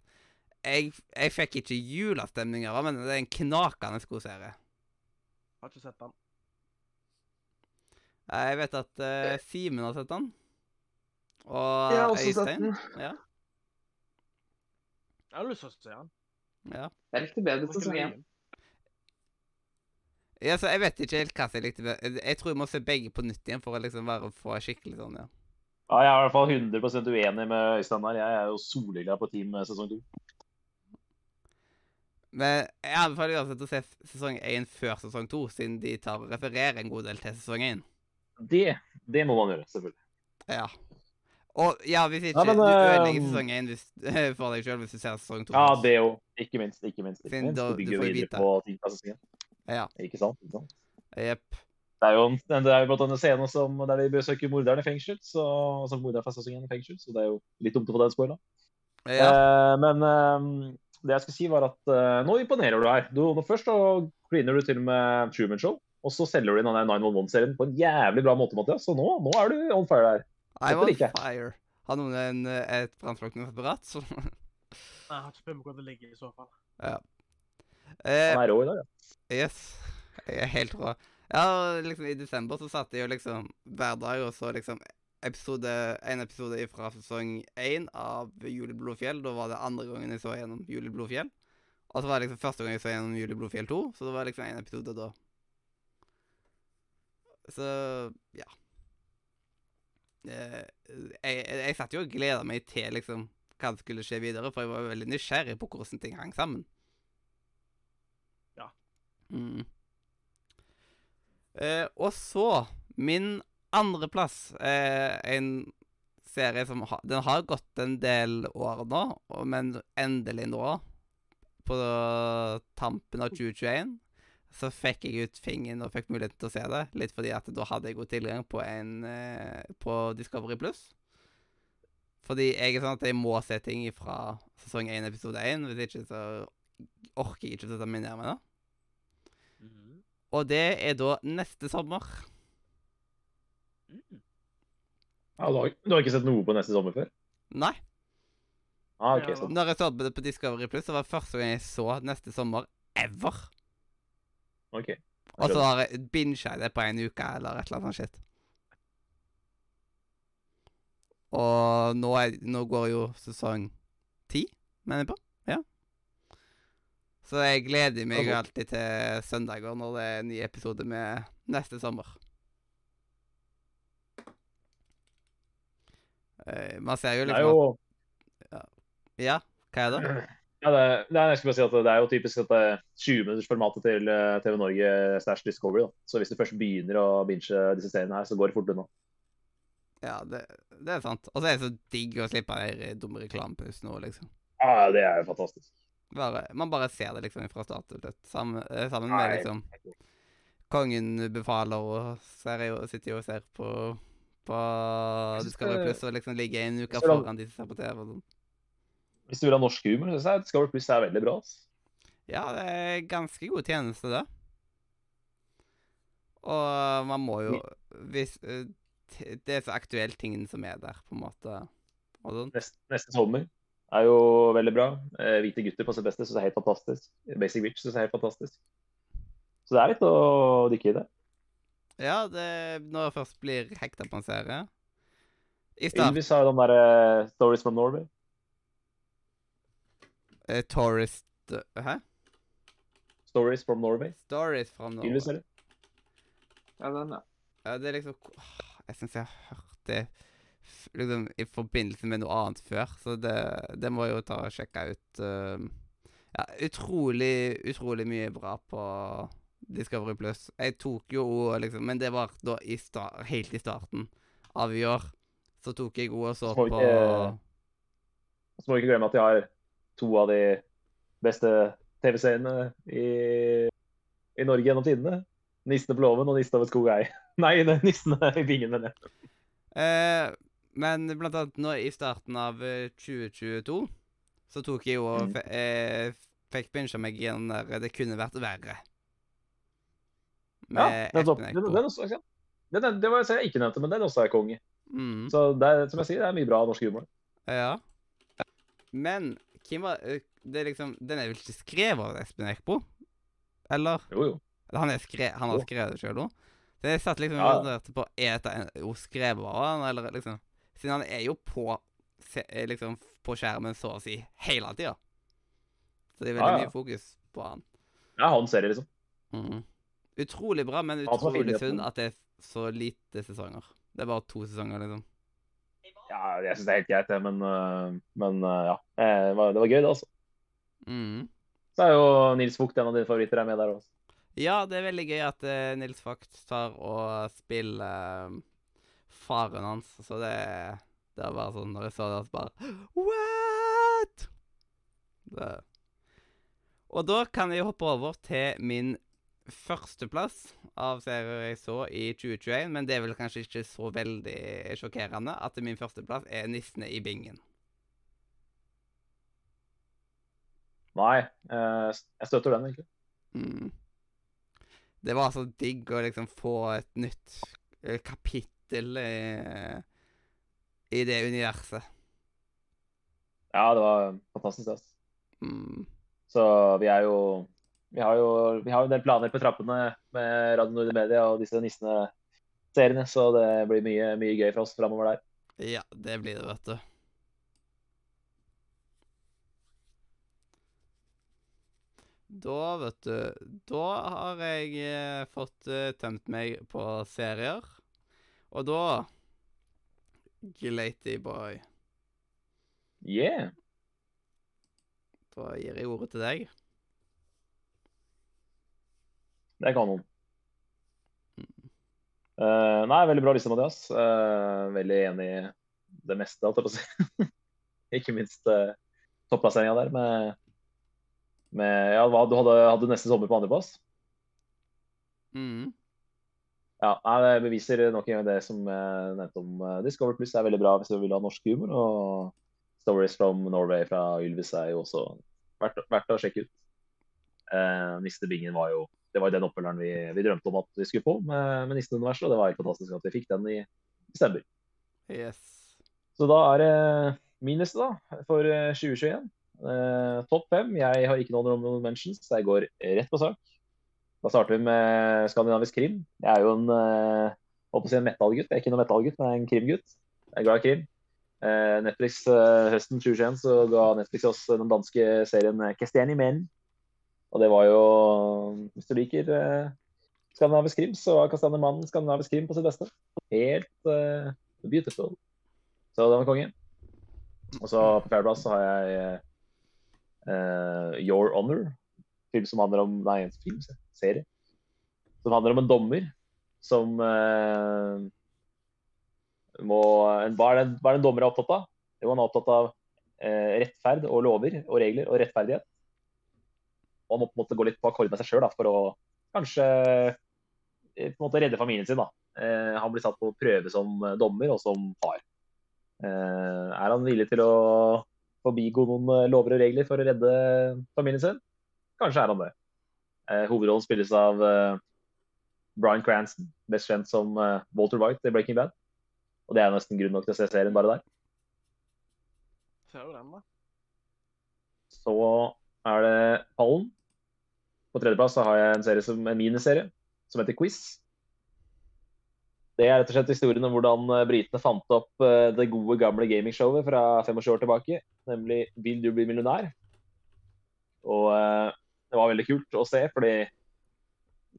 jeg, jeg fikk ikke julestemning av men det er en knakende god serie. Har ikke sett den. Jeg vet at uh, Simen har sett den. Og Jeg har også sett den. Ja, Jeg har lyst til å se den. ja. Jeg likte bedre sesong én. ja, så jeg vet ikke helt hva jeg likte. bedre. Jeg tror jeg må se begge på nytt igjen for å liksom være få skikkelig sånn, ja. Ja, jeg er i hvert fall 100 uenig med Øystein her. Jeg er jo soleglad på team eh, sesong to. Men jeg anbefaler uansett å se sesong én før sesong to, siden de tar og refererer en god del til sesong én. Det, det må man gjøre, selvfølgelig. Ja. Og ja, hvis ikke Ja, men, Du ødelegger ehm, sesong én for deg sjøl hvis du ser sesong to. Ja, det òg. Ikke minst. ikke minst. Ikke minst. da- Du bygger får jo vite. videre på ting fra sesongen. Ja. Ikke sant? Ikke sant? Jepp. Det er jo en, det er jo blant annet scenen som, der de besøker morderen i fengsel. Så, som morderen fra sesongen i fengsel, så det er jo litt dumt å få den spoila. Ja. Eh, men eh, det jeg skulle si, var at uh, nå imponerer du her. Du, først så kliner du til med Truman Show, og så selger du inn den der 911-serien på en jævlig bra måte, Mathias. Så nå, nå er du on fire der. I'm on liker fire. Har noen en, et brannslukningsapparat? Så- Jeg har ikke peiling hvor det ligger i så fall. eh, Han er rå i dag, ja. Yes. Jeg er helt rå. Ja, liksom i desember så satt jeg jo liksom hver dag og så liksom episode, en episode fra sesong én av Juleblodfjell. Da var det andre gangen jeg så gjennom Juleblodfjell. Og så var det liksom første gang jeg så gjennom Juleblodfjell 2, så det var liksom en episode da. Så ja. Jeg, jeg, jeg satt jo og gleda meg til liksom hva som skulle skje videre, for jeg var jo veldig nysgjerrig på hvordan ting hang sammen. Ja. Mm. Eh, og så Min andreplass eh, en serie som ha, Den har gått en del år nå, men endelig nå, på tampen av 2021, så fikk jeg ut fingeren og fikk muligheten til å se det. Litt fordi at da hadde jeg god tilgang på en eh, på Discovery Pluss. Fordi jeg er sånn at jeg må se ting fra sesong 1, episode 1. Hvis ikke så orker jeg ikke å sette meg ned med det. Og det er da neste sommer. Ja du, har, du har ikke sett noe på neste sommer før? Nei. Ah, okay, Ja, så. Når jeg så det på Discovery Plus, så var det første gang jeg så neste sommer ever. ok. Og så har jeg binga det på en uke eller et eller annet sånt. Og nå, er, nå går jo sesong ti, mener jeg på. Ja. Så jeg gleder meg alltid til søndager når det er en ny episode med neste sommer. Man ser jo liksom jo at Ja, hva er det? ja, det, er- er, jeg skulle bare si at det er jo typisk at det er 20-minuttersformatet til eh, TV Norge slash Discovery. Da. Så hvis du først begynner å binge disse seriene her, så går det fort unna. Ja, det, det er sant. Og så er det så digg å slippe de dumme reklamepausen òg, liksom. Ja, det er jo fantastisk. Bare, man bare ser det liksom fra start til slutt. Sammen, eh, sammen Nei. med liksom kongen befaler, og ser sitter jo og ser på, på Discovery Plus og liksom ligge en uke foran de som ser på TV og sånn. Hvis du vil ha norsk humor, så syns jeg Discovery Plus er veldig bra. Ass. Ja, det er ganske god tjeneste, det. Og man må jo Hvis eh, Det er så aktuelle tingene som er der, på en måte. Neste, neste sommer er jo veldig bra. Eh, Hvite gutter på sitt beste syns jeg er helt fantastisk. Basic Witch syns jeg er helt fantastisk. Så det er litt å dykke i det. Ja, det, når jeg først blir hekta på en serie I start Ylvis har jo den derre Stories from Norway. Uh, Tourist Hæ? Stories from Norway. Stories from Norway. Ylvis, eller? Ja, den, ja. Ja, det er liksom Jeg syns jeg har hørt det liksom i forbindelse med noe annet før, så det, det må jeg jo ta og sjekke ut. Uh, ja, utrolig, utrolig mye bra på Discovery Plus. Jeg tok jo liksom Men det var da i sta helt i starten av i år. Så tok jeg og så på Så må vi ikke glemme at de har to av de beste TV-seriene i, i Norge gjennom tidene. 'Nissene på låven' og 'Nissen over skog ei'. Nei, det er 'Nissene i bingen', mener jeg. Eh, men blant annet nå i starten av eh, 2022 så tok jeg jo og mm. eh, fikk bincha meg gjennom der 'Det kunne vært verre'. Ja, nettopp. Espen Den, den også, den, den, det var jeg ikke nevnte, men den også er konge. Mm, Så det er, som jeg sier, det er mye bra norsk humor. ja. Men hvem var eh, det er liksom, Den er vel ikke skrevet av Espen Eckbo? Eller? Jo, jo. Han, er skre, han har skrevet det sjøl òg? Så jeg satt liksom Ja. og vurderte på Er dette jo skrevet av han, eller liksom Siden han er jo på liksom på skjermen så å si hele tida. Så det er veldig Ja, ja. mye fokus på han. Ja, han ser det, liksom. Mhm. Utrolig bra, men utrolig synd at det er så lite sesonger. Det er bare to sesonger, liksom. Ja, jeg syns det er helt greit, det, men, øh, men øh, ja. Eh, Det var, det var gøy, det, altså. Mm. Så er jo Nils Vogt en av dine favoritter er med der også. Ja, det er veldig gøy at uh, Nils Vogt tar og spiller uh, faren hans, så det Det var bare sånn Når jeg så det, så bare What?! Det. Og da kan jeg hoppe over til min førsteplass av serier jeg så i 2021, men det er vel kanskje ikke så veldig sjokkerende at min førsteplass er 'Nissene i bingen'. Nei, eh, jeg støtter den, egentlig. Mm. Det var så digg å liksom få et nytt eh, kapittel i, i det universet. Ja, det var fantastisk. altså. Mm. Så vi er jo Vi har jo vi har en del planer på trappene med Radio Nord Media og disse nissene-seriene, så det blir mye, mye gøy for oss framover der. Ja, det blir det, vet du. Da, vet du Da har jeg eh, fått eh, tømt meg på serier. Og da Glaty boy. Yeah! Da gir jeg ordet til deg. Det er kanon. Uh, nei, veldig bra liste, Mathias. Uh, veldig enig i det meste, holdt jeg på å si. Ikke minst uh, topplasseringa der med, med Ja, hva, du hadde, hadde neste sommer på andreplass? Mm. Ja, det beviser nok en gang det som jeg nevnte om eh, Discover Plus er veldig bra hvis du vil ha norsk humor. Og Stories from Norway fra Ylvis er jo også verdt, verdt å sjekke ut. Uh, Niste Bingen var jo det var den oppfølgeren vi, vi drømte om at vi skulle få med, med Nissen universet, og det var helt fantastisk at vi fikk den i desember. Yes. Så da er det min liste da, for eh, 2021. Eh, Topp fem. Jeg har ikke noen honorable mentions, så jeg går rett på sak. Da starter vi med skandinavisk krim. Jeg er jo en, eh, på å si en metallgutt. Jeg er ikke noen metallgutt, men jeg er en krimgutt. Jeg er glad i krim. Eh, Netflix eh, Høsten 2021 så ga Netflix oss den danske serien Kestjern i menn. Og det var jo Hvis du liker eh, skandinavisk krim, så var Kastanje Mannen skandinavisk krim på sitt beste. Helt eh, beautiful. Så den var konge. Og så på fjerdeplass så har jeg eh, Your Honor. Film som handler om Nei, en film, serie. Som handler om en dommer som eh, må en, hva, er det, hva er det dommer er opptatt av? Jo, han er opptatt av eh, rettferd og lover og regler og rettferdighet. Og han må på en måte gå litt på akkord med seg sjøl for å kanskje eh, på en måte redde familien sin. da. Eh, han blir satt på prøve som eh, dommer og som far. Eh, er han villig til å forbigå noen eh, lover og regler for å redde familien sin? Kanskje er han det. Eh, hovedrollen spilles av Bryan Cranston, best kjent som Walter White i Breaking Bad. Og det er nesten grunn nok til å se serien bare der. Ser jo den, da. Så er det pallen. På tredjeplass har jeg en, serie som, en miniserie som heter Quiz. Det er rett og slett historien om hvordan eh, britene fant opp eh, det gode, gamle gamingshowet fra 25 år tilbake, nemlig 'Vil du bli millionær?' Og eh, det var veldig kult å se, fordi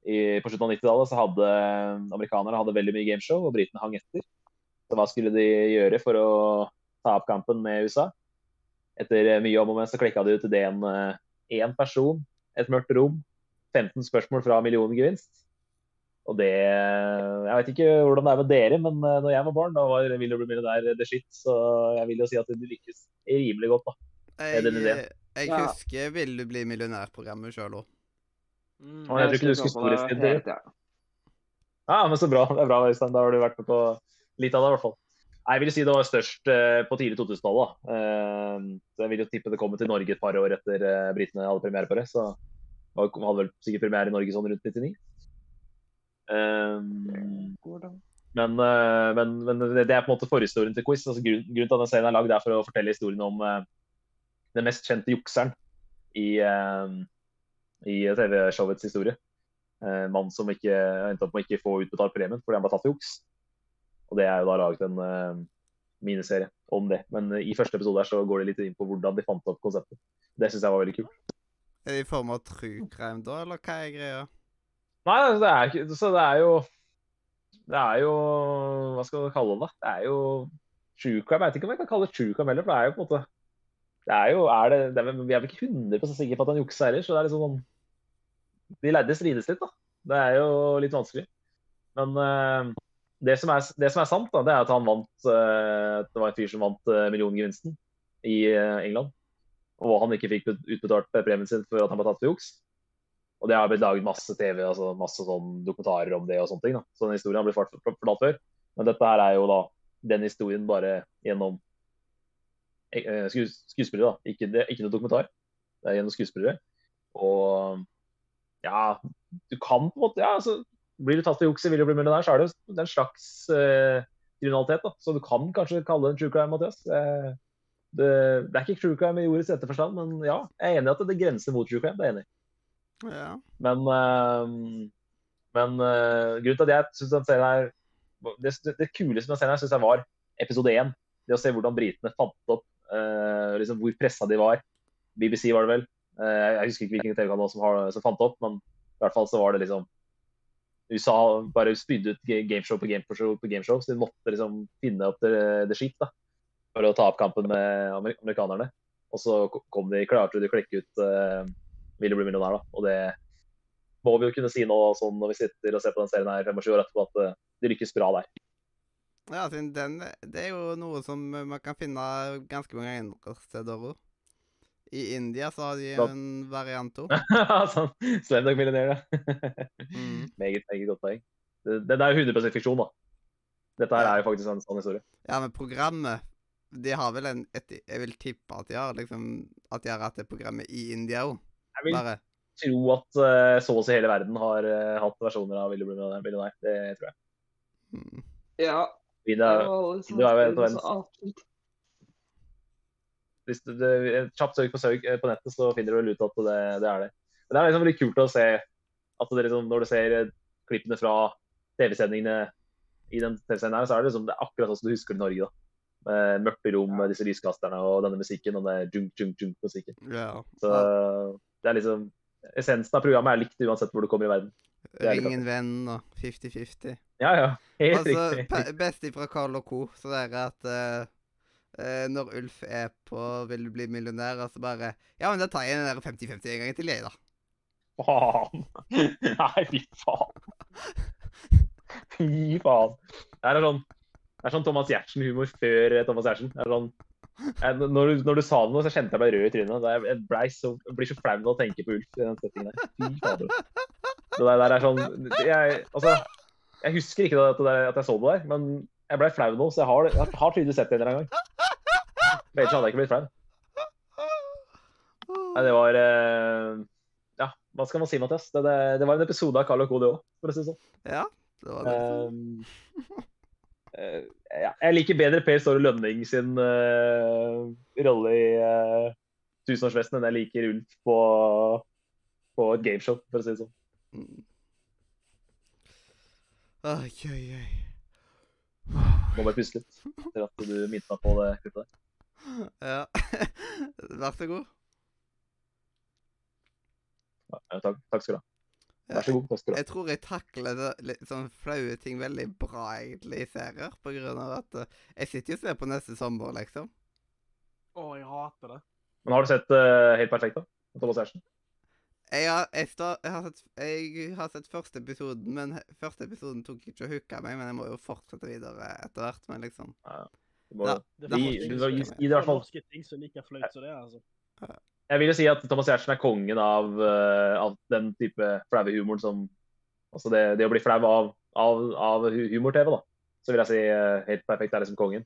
i, på slutten av 90-tallet så hadde amerikanerne hadde veldig mye gameshow, og britene hang etter. Så hva skulle de gjøre for å ta opp kampen med USA? Etter mye om og men så klikka det ut ideen én person, et mørkt rom, 15 spørsmål fra milliongevinst. Og det Jeg vet ikke hvordan det er med dere, men eh, når jeg var barn, da var Will du bli millionær det skitt. Så jeg vil jo si at du lykkes rimelig godt, da. Jeg, jeg Ja. husker 'Vil du bli millionær'-programmet sjøl òg. Mm. jeg, jeg tror ikke du husker storhetstid. Ja, men så bra. Det er bra, Øystein. Da har du vært med på litt av det, i hvert fall. Jeg vil si det var størst eh, på tidlig 2000-tallet. da. Eh, Så jeg vil jo tippe det kommer til Norge et par år etter eh, britene hadde premiere på det. Så det hadde vel sikkert premiere i Norge sånn rundt 99. Eh, Men, men, men det er på en måte forhistorien til quiz. Altså, grunnen, grunnen til at den serien er lagd, er for å fortelle historien om den mest kjente jukseren i, i TV-showets historie. Mann som ikke endte opp med ikke få utbetalt premien fordi han ble tatt for juks. Og det er jo da laget en uh, miniserie om det. Men uh, i første episode her så går det litt inn på hvordan de fant opp konseptet. Det syns jeg var veldig kult. Er det i form av true crime, da, eller hva er greia? Nei, altså, det er, ikke- så det er jo Det er jo Hva skal du kalle det? da? Det er jo true crime. Jeg vet ikke om jeg kan kalle det true crime heller, for det er jo på en måte det er jo, er det, det er, Vi er vel ikke 100 sikre på at han jukser heller, så det er liksom sånn De lærde strides litt, da. Det er jo litt vanskelig. Men eh, det, som er, det som er sant, da, det er at han vant eh, Det var en fyr som vant uh, milliongevinsten i eh, England. Og han ikke fikk utbetalt premien sin for at han ble tatt for juks. Og det har blitt laget masse TV, altså masse sånn dokumentarer om det og sånne ting. da. Så den historien har blitt fort- fort- fortalt før. Men dette her er jo da den historien bare gjennom eh, skuespillere, da. Ikke, det, ikke noe dokumentar. Det er gjennom skuespillere. Og ja, du kan på en måte ja, altså, Blir du tatt i juks i Vil du bli millionær, så er det jo en slags eh, kriminalitet. da. Så du kan kanskje kalle det en true crime, Mathias. Eh, det, det er ikke true crime i ordets rette forstand, men ja, jeg er enig i at det grenser mot true crime. det er jeg enig i. Ja. Men, eh, men eh, grunnen til at jeg syns den serien her Det, det, kuleste med den serien her synes jeg var episode én. Det å se hvordan britene fant opp eh, liksom hvor pressa de var. BBC var det vel. Eh, jeg husker ikke hvilken TV-kanal som, som fant opp, men i hvert fall så var det liksom USA bare spydde ut gameshow på gameshow på gameshow, så de måtte liksom finne opp det, det da, for å ta opp kampen med amer- amerikanerne. Og så kom de, klarte de å klekke ut uh, Ville bli millionær, da. Og det må vi jo kunne si nå sånn når vi sitter og ser på den serien her 25 år etterpå, at eh, de lykkes bra der. Ja, den, det er jo noe som man kan finne ganske mange andre steder òg. I India så har de en variant òg. sånn Slamdog millionær, ja. Mm. meget, meget godt poeng. Det, det er jo 100 fiksjon, da. Dette her er jo faktisk en sånn historie. Ja, men programmet De har vel en et, Jeg vil tippe at de har liksom At de har hatt det programmet i India òg. Jeg vil Bare tro at eh, så å si hele verden har uh, hatt versjoner av Ville du bli millionær. Det tror jeg. mm. Ja. India, det var alle det var vel samspillene, på så. Hvis du, du kjapt søk på, søk eh, på nettet, så finner du vel ut at det, det er det. Men det er liksom veldig kult å se at det liksom, når du ser eh, klippene fra TV-sendingene i den TV-sendingen her, så er det liksom det er akkurat sånn som du husker i Norge. da. Med mørke rom, med disse lyskasterne og denne musikken og den junk, junk, junk-musikken. Yeah. Så det er liksom Essensen av programmet er likt uansett hvor du kommer i verden. det er litt Ring en venn og 50-50. Ja, ja. Helt Altså, riktig. best ifra Carl og Co. Så det er at eh, eh, når Ulf er på 'Vil du bli millionær', og så bare Ja, men da tar jeg den der 50-50 en gang til, jeg, da. Faen. Nei, fy faen. Fy faen. Det er sånn, det er sånn Thomas Giertsen-humor før eh, Thomas Giertsen. Er sånn, når, du, når du sa det nå, så kjente jeg meg rød i trynet. Er- Jeg ble så, jeg blir så flau av å tenke på Ulf i den settingen der. Fy fader. Det der, der er sånn jeg, altså, jeg husker ikke at, det, at jeg så det der, men jeg ble flau nå, så jeg har, jeg har tydeligvis sett det en eller annen gang. Ellers hadde jeg ikke blitt flau. Nei, det var eh, Ja, hva skal man si, Mathias? Det, det, det var en episode av Carl og Co. òg, for å si det sånn. Ja, det var det. Um, eh, ja, jeg liker bedre Per Ståre Lønning sin uh, rolle i uh, Tusenårsfesten enn jeg liker Ulf på, på et gameshow, for å si det sånn. Mm. Oi, oi, oi. Må bare puste litt etter at du minnet meg på det kuttet der. Ja. Vær så god. Ja, takk, takk skal du ha. Vær så god. Takk skal du ha. Jeg tror jeg takler litt sånn flaue ting veldig bra egentlig i serier, på grunn av at eh, jeg sitter jo og ser på neste sommer, liksom. Å, jeg hater det. Men har du sett uh, Helt perfekt, da? Thomas Giertsen? Jeg har, jeg, jeg, har sett, jeg har sett første episoden, men første episoden tok ikke å hooke meg. Men jeg må jo fortsette videre etter hvert. Men liksom Du må- Ja. Det Gi- er gi- gi- gi det i hvert fall- norske ting som er like flaut som det, altså. Jeg vil jo si at Thomas Giertsen er kongen av, eh, av den type flaue humoren som Altså det, det å bli flau av, av, av humor-TV, da. Så vil jeg si eh, Helt perfekt er liksom kongen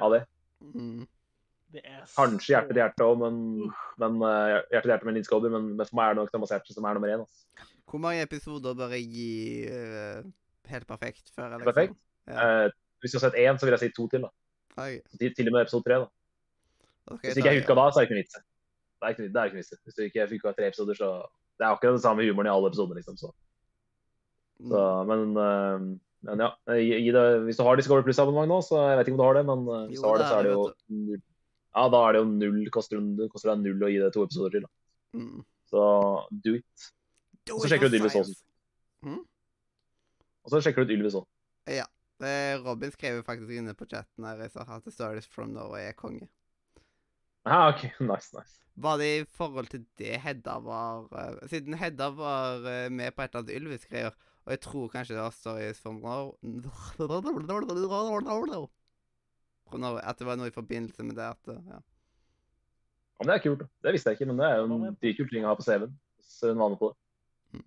av det. mm, er Kanskje hjerte til hjerte òg, men, men eh, hjerte til hjerte med Linn Skåber. Men, men for meg er det nok Thomas Giertsen som er nummer én. Altså. Hvor mange episoder bør jeg gi uh, helt perfekt før? liksom? Perfekt? Ja. Uh, hvis du har sett én, så vil jeg si to til. da. Til, til og med episode tre. da. Okay, Hvis du ikke jeg hooka da, så er det ikke noe vits. Det er ikke, det er ikke noe vits. Hvis du ikke fikk tre episoder, så Det er akkurat den samme humoren i alle episoder, liksom. Så. Så, Mm. men, eh, men ja. Gi, gi det, hvis du har Discovery Pluss-abonnement nå, så jeg vet ikke om du har det, men eh, hvis du har det, så er det jo. Ja, da er det jo null. Koster, koster deg null å gi det to episoder til. Mm. Så do it. Do så sjekker for ut Ylvis også. Og så sjekker du ut Ylvis òg. Ja. Robin skrev jo faktisk inne på chatten her jeg sa at The Stories from Norway er konge. Ah, OK. Nice, nice. Var det i forhold til det Hedda var uh, Siden Hedda var uh, med på et eller annet Ylvis-greier, og jeg tror kanskje det var Stories from Norway Norway, At det var noe i forbindelse med det at ja. Ja, men det er kult. Det visste jeg ikke, men det er jo en dritkul ting å ha på CV-en. Hvis hun var med på det.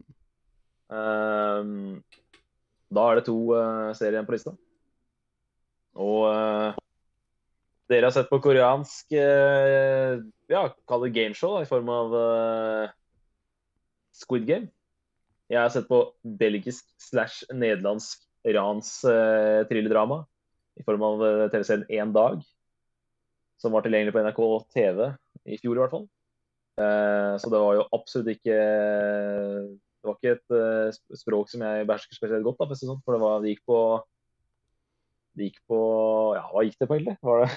Ehm, da er det to uh, serier igjen på lista. Og uh, dere har sett på koreansk uh, ja, kall det gameshow da, i form av uh, Squid Game. Jeg har sett på belgisk slash nederlandsk rans uh, thrillerdrama i form av uh, TV-serien Én dag, som var tilgjengelig på NRK TV i fjor i hvert fall. Eh, så det var jo absolutt ikke Det var ikke et eh, språk som jeg behersker spesielt godt, da, sånn, for det, var, det gikk på Det gikk på Ja, hva gikk det på, egentlig? Var det,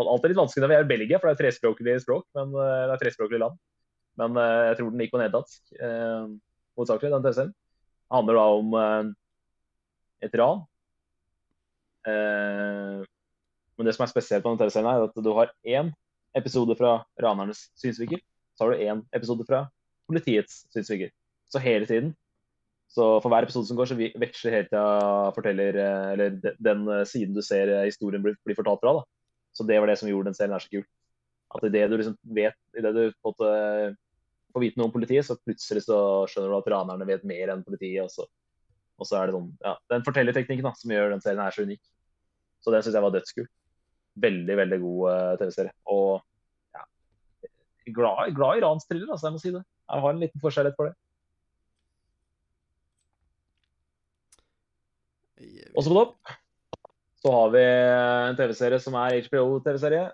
alt er litt vanskelig når vi er i Belgia, for det er trespråklig språk, men eh, det er trespråklig land. Men eh, jeg tror den gikk på nederlandsk, eh, hovedsakelig, den TV-serien. Det handler da om eh, et ran. Eh, men det som er spesielt på denne TV-serien, er at du har én episode fra ranernes synsvinkel, så har du én episode fra politiets synsvinkel. Så hele tiden. Så for hver episode som går, så veksler hele tida forteller eh, Eller den eh, siden du ser historien blir, blir fortalt fra. da. Så det var det som gjorde den serien her så kul. At idet du liksom vet Idet du på får vite noe om politiet, så plutselig så skjønner du at ranerne vet mer enn politiet. Og så, og så er det sånn Ja, den fortellerteknikken da, som gjør den serien her så unik. Så den syns jeg var dødskul. Veldig, veldig god eh, TV-serie. Og ja, glad, glad i ransthriller, altså, jeg må si det. Jeg har en liten forskjellighet for det. Og så på topp så har vi en TV-serie som er HBO-TV-serie.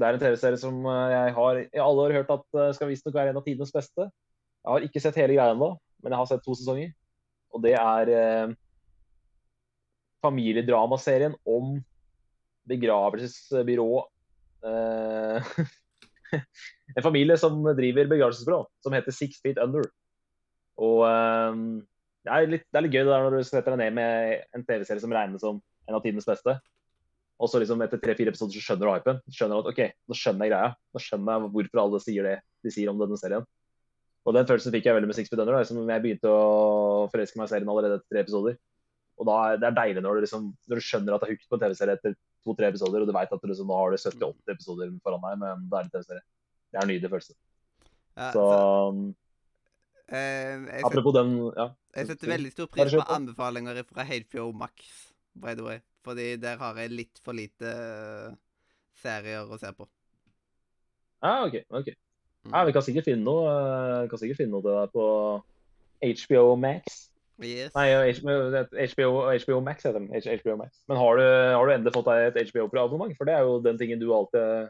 Det er en TV-serie som eh, jeg har i alle år hørt at eh, skal visstnok være en av tidenes beste. Jeg har ikke sett hele greia ennå, men jeg har sett to sesonger. Og det er familiedramaserien om begravelsesbyrå eh, En familie som driver begravelsesbyrå, som heter Six Feet Under. Og eh, det, er litt, det er litt gøy det der når du setter deg ned med en TV-serie som regnes som en av tidenes beste. Og så liksom etter tre-fire episoder så skjønner du hypen. Skjønner at OK, nå skjønner jeg greia. Nå skjønner jeg hvorfor alle sier det de sier om denne serien. Og den følelsen fikk jeg veldig med Six Feet Under. Da, jeg begynte å forelske meg i serien allerede etter tre episoder. Og da det er deilig når du, liksom, når du skjønner at du er hooked på en TV-serie etter to-tre episoder, og du vet at du liksom, nå har du 70-80 episoder foran deg med en deilig TV-serie. Det er en nydelig følelse. Ja, Så så, Eh, jeg, set, Apropos den ja. jeg setter veldig stor pris på anbefalinger fra HBO Max, by the way. Fordi der har jeg litt for lite eh, serier å se på. Ah, OK. ok. Mm. Ja, vi kan sikkert finne noe, eh, kan sikkert finne noe til deg på HBO Max. Yes. Nei, HBO, HBO Max heter den. HBO Max. Men har du, har du endelig fått deg et HBO-abonnement? For det er jo den tingen du alltid,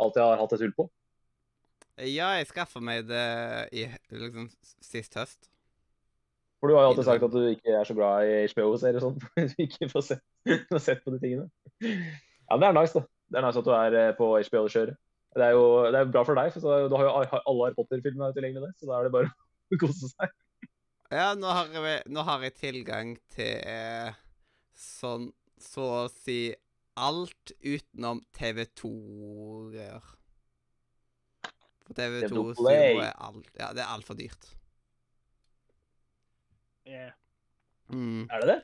alltid har hatt et hull på. Ja, jeg skaffa meg det i liksom sist høst. For du har jo alltid sagt at du ikke er så glad i HBO-serier og sånn. Du ikke får sett, får sett på de tingene. Ja, men det er nice, da. Det er nice at du er eh, på HBO-kjøret. Det er jo det er bra for deg, for så, du har jo alle Harry Potter-filmene tilgjengelig der, så da er det bare å kose seg. Ja, nå har jeg, nå har jeg tilgang til eh, sånn så å si alt utenom TV2-greier. For TV2 TV2 Sumo Play. er alt Ja, det er altfor dyrt. Yeah. Mm. Er det det?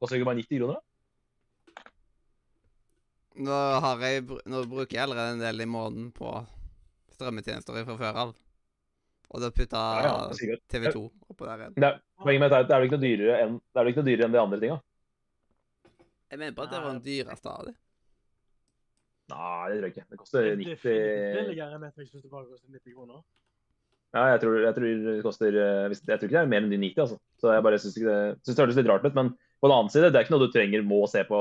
Koster ikke bare 90 kroner, da? Nå, har jeg, nå bruker jeg allerede en del i måneden på strømmetjenester fra før av. Og da putta Ja, ja. TV2 oppå der igjen. Det poenget mitt er at det er vel ikke noe dyrere enn det er ikke noe dyrere enn de andre tinga. Jeg mener bare at det var den dyreste av dem. Nei, det tror jeg ikke. Det koster 90 Det er definitivt 90 billigere enn Netflix hvis det bare koster 90 kroner. Ja, jeg tror, jeg tror det koster eh, Jeg tror ikke det er mer enn de 90, altså. Så jeg bare syns det synes det høres litt rart ut. Men på den annen side, det er ikke noe du trenger må se på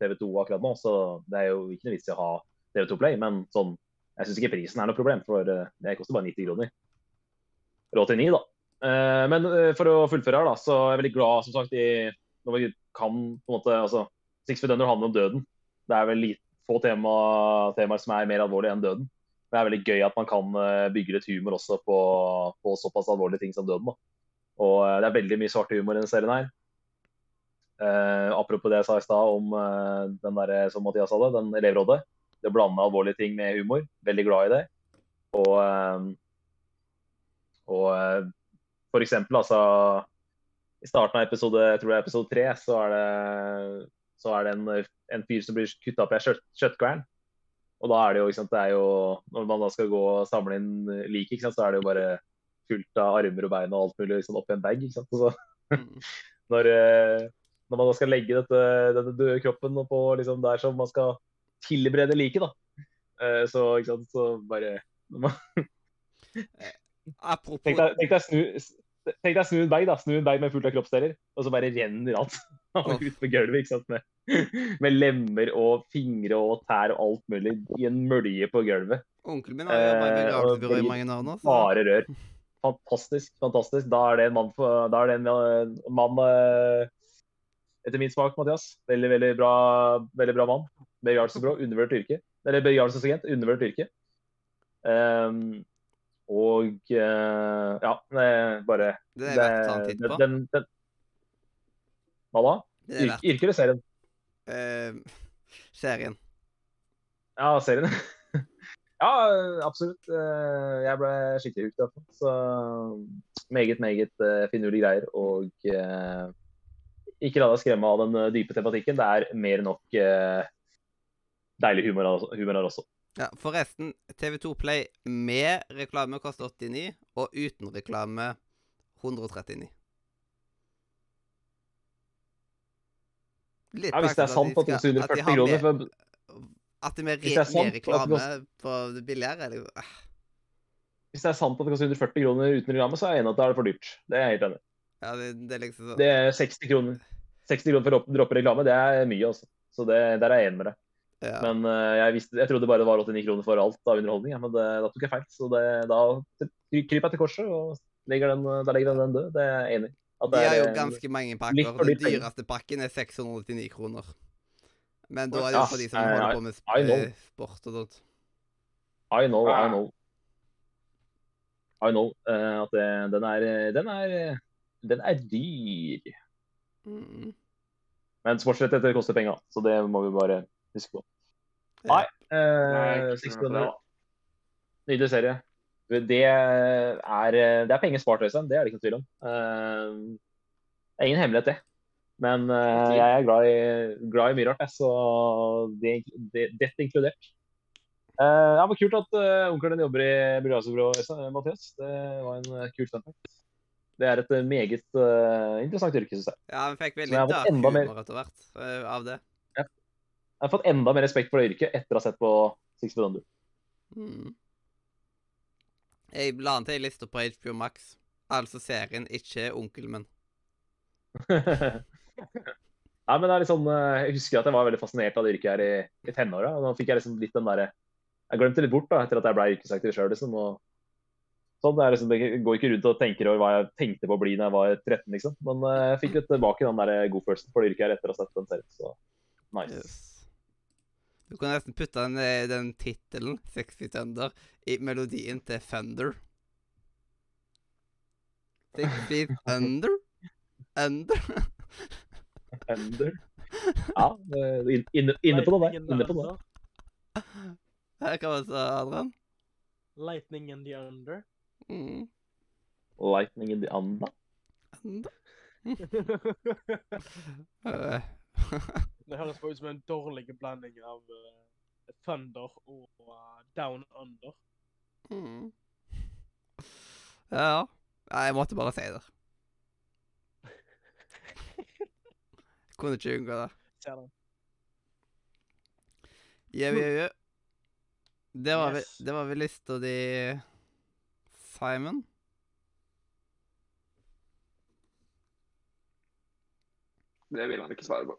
TV2 akkurat nå. Så det er jo ikke noe vits i å ha TV2 Play. Men sånn, jeg syns ikke prisen er noe problem, for eh, det koster bare 90 kroner. Råd til ni, da. Eh, Men eh, for å fullføre her, da, så er jeg veldig glad, som sagt, i når vi kan på en måte altså, Six Feet Under handler om døden. Det er vel få tema, temaer som er mer alvorlige enn døden. Det er veldig gøy at man kan eh, bygge litt humor også på, på såpass alvorlige ting som døden. Da. Og det er veldig mye svart humor i denne serien her. Eh, apropos det jeg sa i stad om eh, den der, som Mathias sa det, den elevrådet. Det å blande alvorlige ting med humor. Veldig glad i det. Og, eh, og eh, for eksempel, altså I starten av episode jeg tror det er episode tre, så er det, så er det en, en fyr som blir kutta opp i ei kjøtt, kjøttkvern. Og da er det jo, ikke sant, det er jo Når man da skal gå og samle inn lik, ikke sant, så er det jo bare fullt av armer og bein og alt mulig liksom, oppi en bag. ikke sant, og så Mm. når, eh, når man da skal legge dette, denne døde kroppen på liksom der som man skal tilberede liket, da. Eh, Så, ikke sant, så bare når man, Apropos Tenk deg, tenk deg, snu, tenk deg snu en bag, da. Snu en bag med fullt av kroppsdeler, og så bare renner alt ut på gulvet. ikke sant, med, med lemmer og fingre og tær og alt mulig i en mølje på gulvet. Onkelen min har jobba i begravelsesbyrå i mange år nå. Bare rør. Fantastisk. fantastisk. Da er det en mann, for, da er det en eh, mann eh, etter min smak, Mathias. Veldig veldig bra, veldig bra mann. Begravelsesbyrå, undervurdert yrke. Eller begravelsesagent, undervurdert yrke. Ehm, og eh, ja, er bare Det er verdt å ta en titt på. den, den, Hva da? Det er Yrke, verdt yrke eller serien? Uh, serien. Ja, serien. ja, absolutt. Eh, Jeg ble skikkelig hooked. iallfall. Så meget, meget eh, finurlige greier. Og eh, ikke la deg skremme av den eh, dype tematikken. Det er mer enn nok eh, deilig humor, humor her også. Ja, forresten, TV2 Play med reklame koster 89, og uten reklame 139. Litt Ja, hvis det er sant at de skal- at de 40 kroner for, At det med, re, med reklame på det billigere, er jo eh, Hvis det er sant at det koster 140 kroner uten reklame, så er jeg enig at det er for dyrt. Det er jeg helt enig i. Ja, det, det liksom sånn Det er 60 kroner. 60 kroner for å droppe reklame, det er mye, altså. Så det, der er jeg enig med deg. Ja. Men eh, jeg, visste, jeg trodde bare det var 89 kroner for alt av underholdning, ja, men det, da tok jeg feil. Så det, da kryper jeg til korset og legger den, da legger den den død. Det er jeg enig i. De det har jo ganske mange pakker. Den dyreste pakken er 689 kroner. Men da er det jo for de som holder på med sp I eh, sport og sånt. I know, I know. I know uh, at det, den er Den er den er dyr. Mm. Men sportsrettigheter koster penger, så det må vi bare huske på. Nei, eh, Six. Nydelig serie. Det er, det er penger spart, Øystein. Det er det ikke noe tvil om. Eh, Det er ingen hemmelighet, det. Men eh, jeg er glad i, glad i mye rart, jeg, så det, det, dette inkludert. Det ja, men Kult at uh, onkelen din jobber i eh, Mathias. Det var en uh, kul fun. Det er et meget uh, interessant yrke, syns jeg. Ja, vi fikk veldig dark mer- humor etter hvert uh, av det. Jeg har fått enda mer respekt for det yrket etter å ha sett på Six Feet Under. Mm. Jeg la den til ei liste på HBO Max. Altså serien, ikke onkelen min. Nei, men det er litt sånn, eh, Jeg husker at jeg var veldig fascinert av det yrket her i, i tenåra. Nå fikk jeg liksom litt den derre Jeg glemte litt bort da, etter at jeg ble yrkesaktiv sjøl. Liksom, og sånn, det liksom, jeg går ikke rundt og tenker over hva jeg tenkte på å bli da jeg var 13, liksom. Men eh, jeg fikk litt tilbake den der godfølelsen for det yrket her etter å ha sett den serien. Så nice. Yes. Du kan nesten putte den, eh, den tittelen, 'Sexy Thunder', i melodien til Thunder. Sexy Thunder? Under? Under? Ja, eh, inn- inne, inne på det der. Inne på det. Her kan vi se, Adrian. Lightning in the under. Mm. Lightning in the Under? Under. Det høres bare ut som en dårlig blanding av uh, Thunder og uh, Down Under. mm. Ja. Jeg måtte bare si det. Kunne ikke unngå det. Ser den. Jau, jau, jau. Det var, Yes. vel, det var vel lista di, Simon? Det vil han ikke svare på.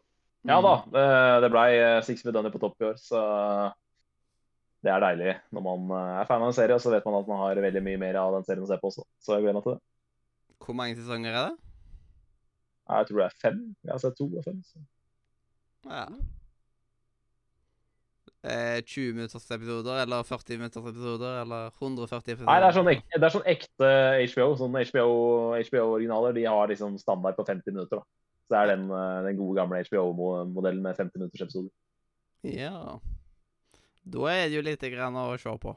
Ja da, eh, det blei eh, Six Feet Under på topp i år, så det er deilig når man eh, er fan av en serie, og så vet man at man har veldig mye mer av den serien å se på også. Så jeg gleder meg til det. Hvor mange sesonger er det? Jeg tror det er fem. Jeg har sett to av fem. Så. Ja. Eh, 20 minutters episoder, eller 40 minutters episoder, eller 140 episoder? Nei, det er sånn ekte, det er sånn ekte HBO. Sånn HBO-originaler de har liksom standard på 50 minutter. da. Så det er den, eh, den gode gamle HBO-modellen med 50 minutters episoder. Ja. Da er det jo lite grann å se på.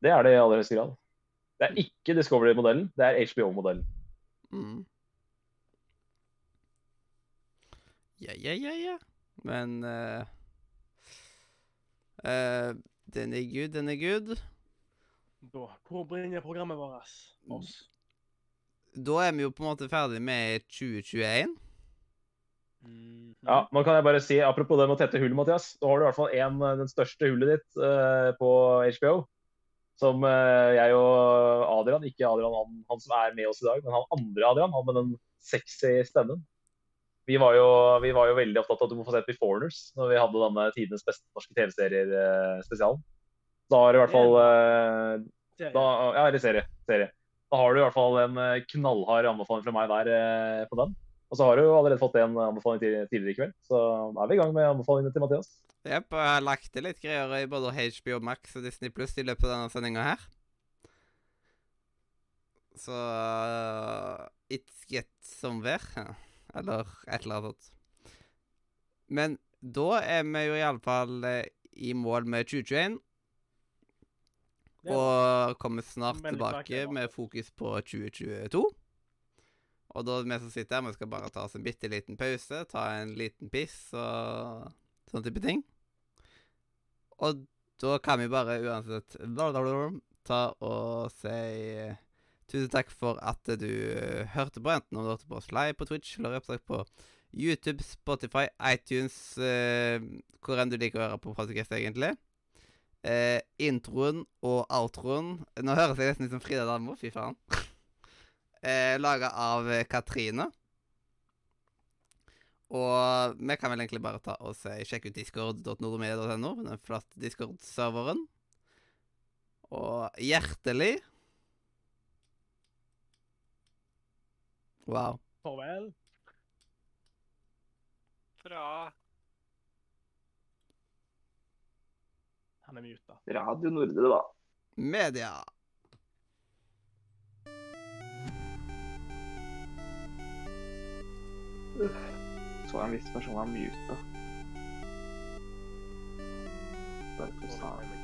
Det er det i aller høyeste grad. Det er ikke Discovery-modellen, det er HBO-modellen. Mm. Ja, ja, ja, ja. Men uh, uh, Den er good, den er good. Da, hvor bringer programmet vårt oss? Da er vi jo på en måte ferdig med 2021. Mhm. Ja, nå kan jeg bare si, Apropos det med å tette hull, Mathias. Da har du i hvert fall en, eh, den største hullet ditt uh, på HBO. Som uh, jeg og Adrian, ikke Adrian han, han som er med oss i dag, men han andre Adrian, han med den sexy stemmen. Vi var jo, vi var jo veldig opptatt av at du må få sett Beforeigners når vi hadde denne tidenes beste norske TV-serier-spesialen. Da har det i hvert fall uh, da, Ja, eller serie. serie. Da har du i hvert fall en eh, knallhard anbefaling fra meg der eh, på den. Og så har du jo allerede fått en anbefaling tidligere i kveld, så er vi i gang med anbefalingene til Mathias. Jepp, og jeg har lagt til litt greier i både HBO Max og Disney Pluss i løpet av denne sendinga her. Så uh, It's get somewhere. Eller et eller annet. Men da er vi jo iallfall i mål med 2021. Og kommer snart tilbake med fokus på 2022. Og da vi som sitter her, vi skal bare ta oss en bitte liten pause, ta en liten piss og sånne type ting. Og da kan vi bare uansett ta og si tusen takk for at du hørte på, enten om du hørte på oss live på Twitch eller opptak på YouTube, Spotify, iTunes, eh, hvor enn du liker å høre på podcast, egentlig. Eh, introen og outroen Nå høres jeg nesten ut som Frida Danmo, fy faen. eh, Laga av eh, Katrine. Og vi kan vel egentlig bare ta og si sjekke ut discord.nordomedia.no, den flotte Discord-serveren. Og hjertelig Wow. Farvel. Fra Han er muta. Radio Nordre, da. Media. Så en viss person var muta. Bare for å